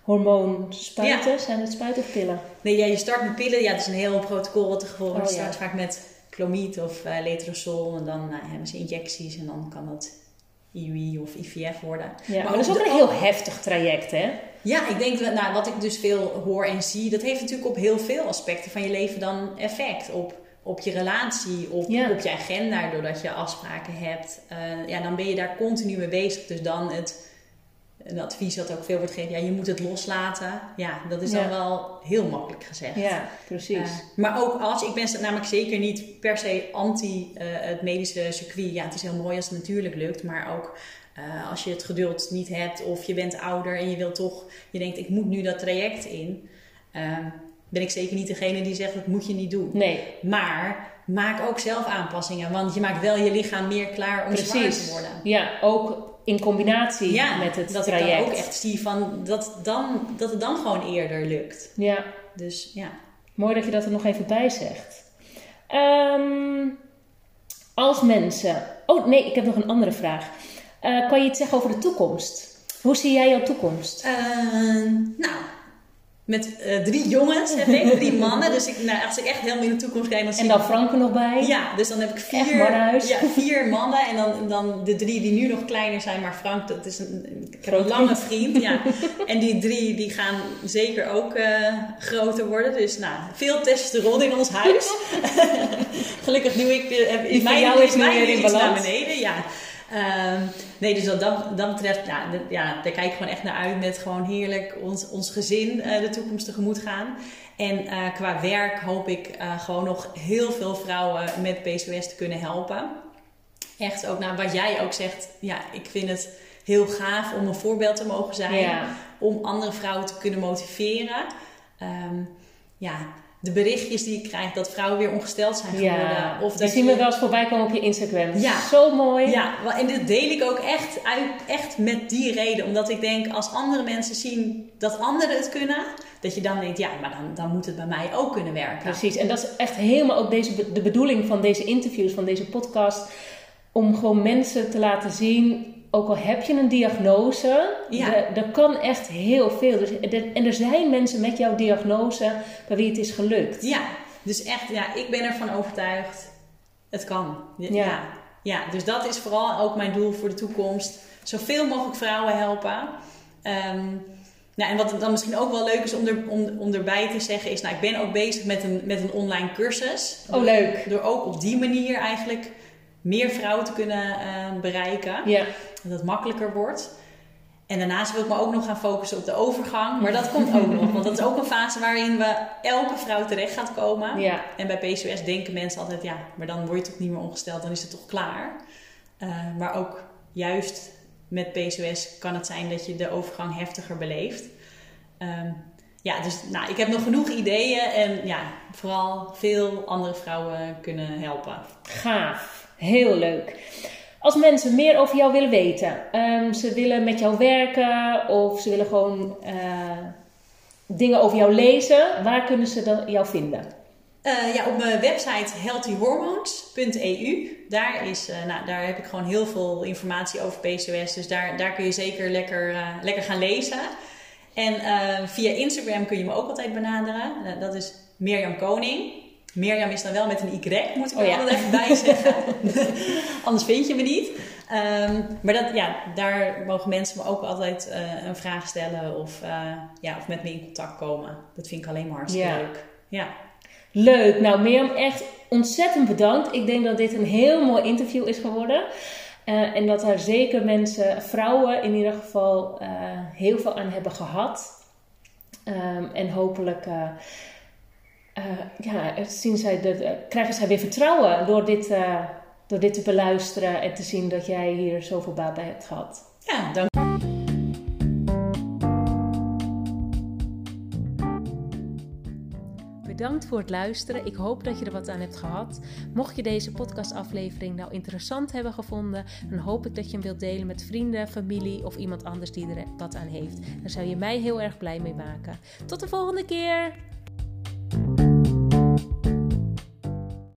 hormoonspuiten. Zijn het spuiten of pillen? Nee, ja, je start met pillen. Ja, het is een heel protocol wat te gevolgen. Oh, je ja. start vaak met clomid of eh letrozol. En dan nou, hebben ze injecties. En dan kan het IUI of IVF worden. Ja, maar, dat is ook een heel heftig traject, hè? Ja, ik denk, dat- nou, wat ik dus veel hoor en zie, dat heeft natuurlijk op heel veel aspecten van je leven dan effect. Op, op je relatie, op, Ja. op je agenda, doordat je afspraken hebt. Eh, ja, dan ben je daar continu mee bezig. Dus dan het een advies dat ook veel wordt gegeven, ja, je moet het loslaten. Ja, dat is dan Ja. wel heel makkelijk gezegd. Ja, precies. Eh, maar ook als, ik ben namelijk zeker niet per se anti eh, het medische circuit. Ja, het is heel mooi als het natuurlijk lukt, maar ook eh, als je het geduld niet hebt of je bent ouder en je wil toch, je denkt ik moet nu dat traject in. eh, ben ik zeker niet degene die zegt dat moet je niet doen. nee, Maar maak ook zelf aanpassingen, want je maakt wel je lichaam meer klaar om precies. te worden. Ja, ook in combinatie Ja, met het dat traject. ik dan ook echt zie van dat, dan, dat het dan gewoon eerder lukt. Ja, Dus ja. mooi dat je dat er nog even bij zegt. Ehm, als mensen... Oh, nee, ik heb nog een andere vraag. Eh, kan je iets zeggen over de toekomst? Hoe zie jij jouw toekomst? Eh, nou, met eh, drie jongens heb ik, drie mannen. Dus ik, nou, als ik echt helemaal in de toekomst kijk, dan zie En dan Frank er nog bij? Ja, dus dan heb ik vier, ja, vier mannen. En dan, dan de drie die nu nog kleiner zijn. Maar Frank, dat is een, een lange vriend. Ja. En die drie die gaan zeker ook eh, groter worden. Dus nou, veel testosteron in ons huis. Gelukkig doe ik... eh, heb- is van mijn, jou is nu weer in iets naar balans. beneden. Ja. Ehm, nee, dus wat dat, dat betreft, ja, de- ja, daar kijk ik gewoon echt naar uit met gewoon heerlijk ons, ons gezin eh, de toekomst tegemoet gaan. En eh, qua werk hoop ik eh, gewoon nog heel veel vrouwen met PCOS te kunnen helpen. Echt ook naar wat jij ook zegt. Ja, ik vind het heel gaaf om een voorbeeld te mogen zijn. Ja. Om andere vrouwen te kunnen motiveren. Ehm, ja, de berichtjes die ik krijg dat vrouwen weer ongesteld zijn geworden. Ja, of dat zien we wel eens voorbij komen op je Instagram. Ja. Zo mooi. ja, en dit deel ik ook echt, uit, echt met die reden. Omdat ik denk, als andere mensen zien dat anderen het kunnen, dat je dan denkt, ja, maar dan, dan moet het bij mij ook kunnen werken. Precies, en dat is echt helemaal ook deze, de bedoeling van deze interviews, van deze podcast. Om gewoon mensen te laten zien ook al heb je een diagnose, Ja. er, kan echt heel veel. Dus, en er zijn mensen met jouw diagnose bij wie het is gelukt. Ja, dus echt, ja, ik ben ervan overtuigd. Het kan. Ja. Ja. dus dat is vooral ook mijn doel voor de toekomst. Zoveel mogelijk vrouwen helpen. Ehm, nou, en wat dan misschien ook wel leuk is om, er, om, om erbij te zeggen is... Nou, ik ben ook bezig met een, met een online cursus. Oh, leuk. Door ook op die manier eigenlijk meer vrouwen te kunnen eh, bereiken. Ja, Dat het makkelijker wordt. En daarnaast wil ik me ook nog gaan focussen op de overgang. Maar dat komt ook nog. Want dat is ook een fase waarin we elke vrouw terecht gaat komen. ja. En bij PCOS denken mensen altijd, ja, maar dan word je toch niet meer ongesteld, dan is het toch klaar. Eh, maar ook juist met PCOS kan het zijn dat je de overgang heftiger beleeft. Ehm, ja, dus nou, ik heb nog genoeg ideeën en ja, vooral veel andere vrouwen kunnen helpen. Gaaf. Heel leuk. Als mensen meer over jou willen weten, ehm, ze willen met jou werken of ze willen gewoon eh, dingen over jou lezen, waar kunnen ze dan jou vinden? Eh, ja, op mijn website healthyhormones.eu. Daar, is, eh, nou, daar heb ik gewoon heel veel informatie over PCOS. Dus daar, daar kun je zeker lekker, lekker gaan lezen. En via Instagram kun je me ook altijd benaderen. Dat is Mirjam Koning. Mirjam is dan wel met een Y, moet ik Oh er ja. altijd even bij zeggen. Anders vind je me niet. Ehm, maar dat, ja, daar mogen mensen me ook altijd eh, een vraag stellen of, eh, ja, of met me in contact komen. Dat vind ik alleen maar hartstikke Ja. leuk. Ja. Leuk. Nou, Mirjam, echt ontzettend bedankt. Ik denk dat dit een heel mooi interview is geworden. Eh, en dat daar zeker mensen, vrouwen in ieder geval, heel veel aan hebben gehad. Ehm, en hopelijk ja, zien zij dat, eh, krijgen zij weer vertrouwen door dit, eh, door dit te beluisteren en te zien dat jij hier zoveel baat bij hebt gehad. Ja, dank. Bedankt voor het luisteren. Ik hoop dat je er wat aan hebt gehad. Mocht je deze podcastaflevering nou interessant hebben gevonden, dan hoop ik dat je hem wilt delen met vrienden, familie of iemand anders die er wat aan heeft. Daar zou je mij heel erg blij mee maken. Tot de volgende keer!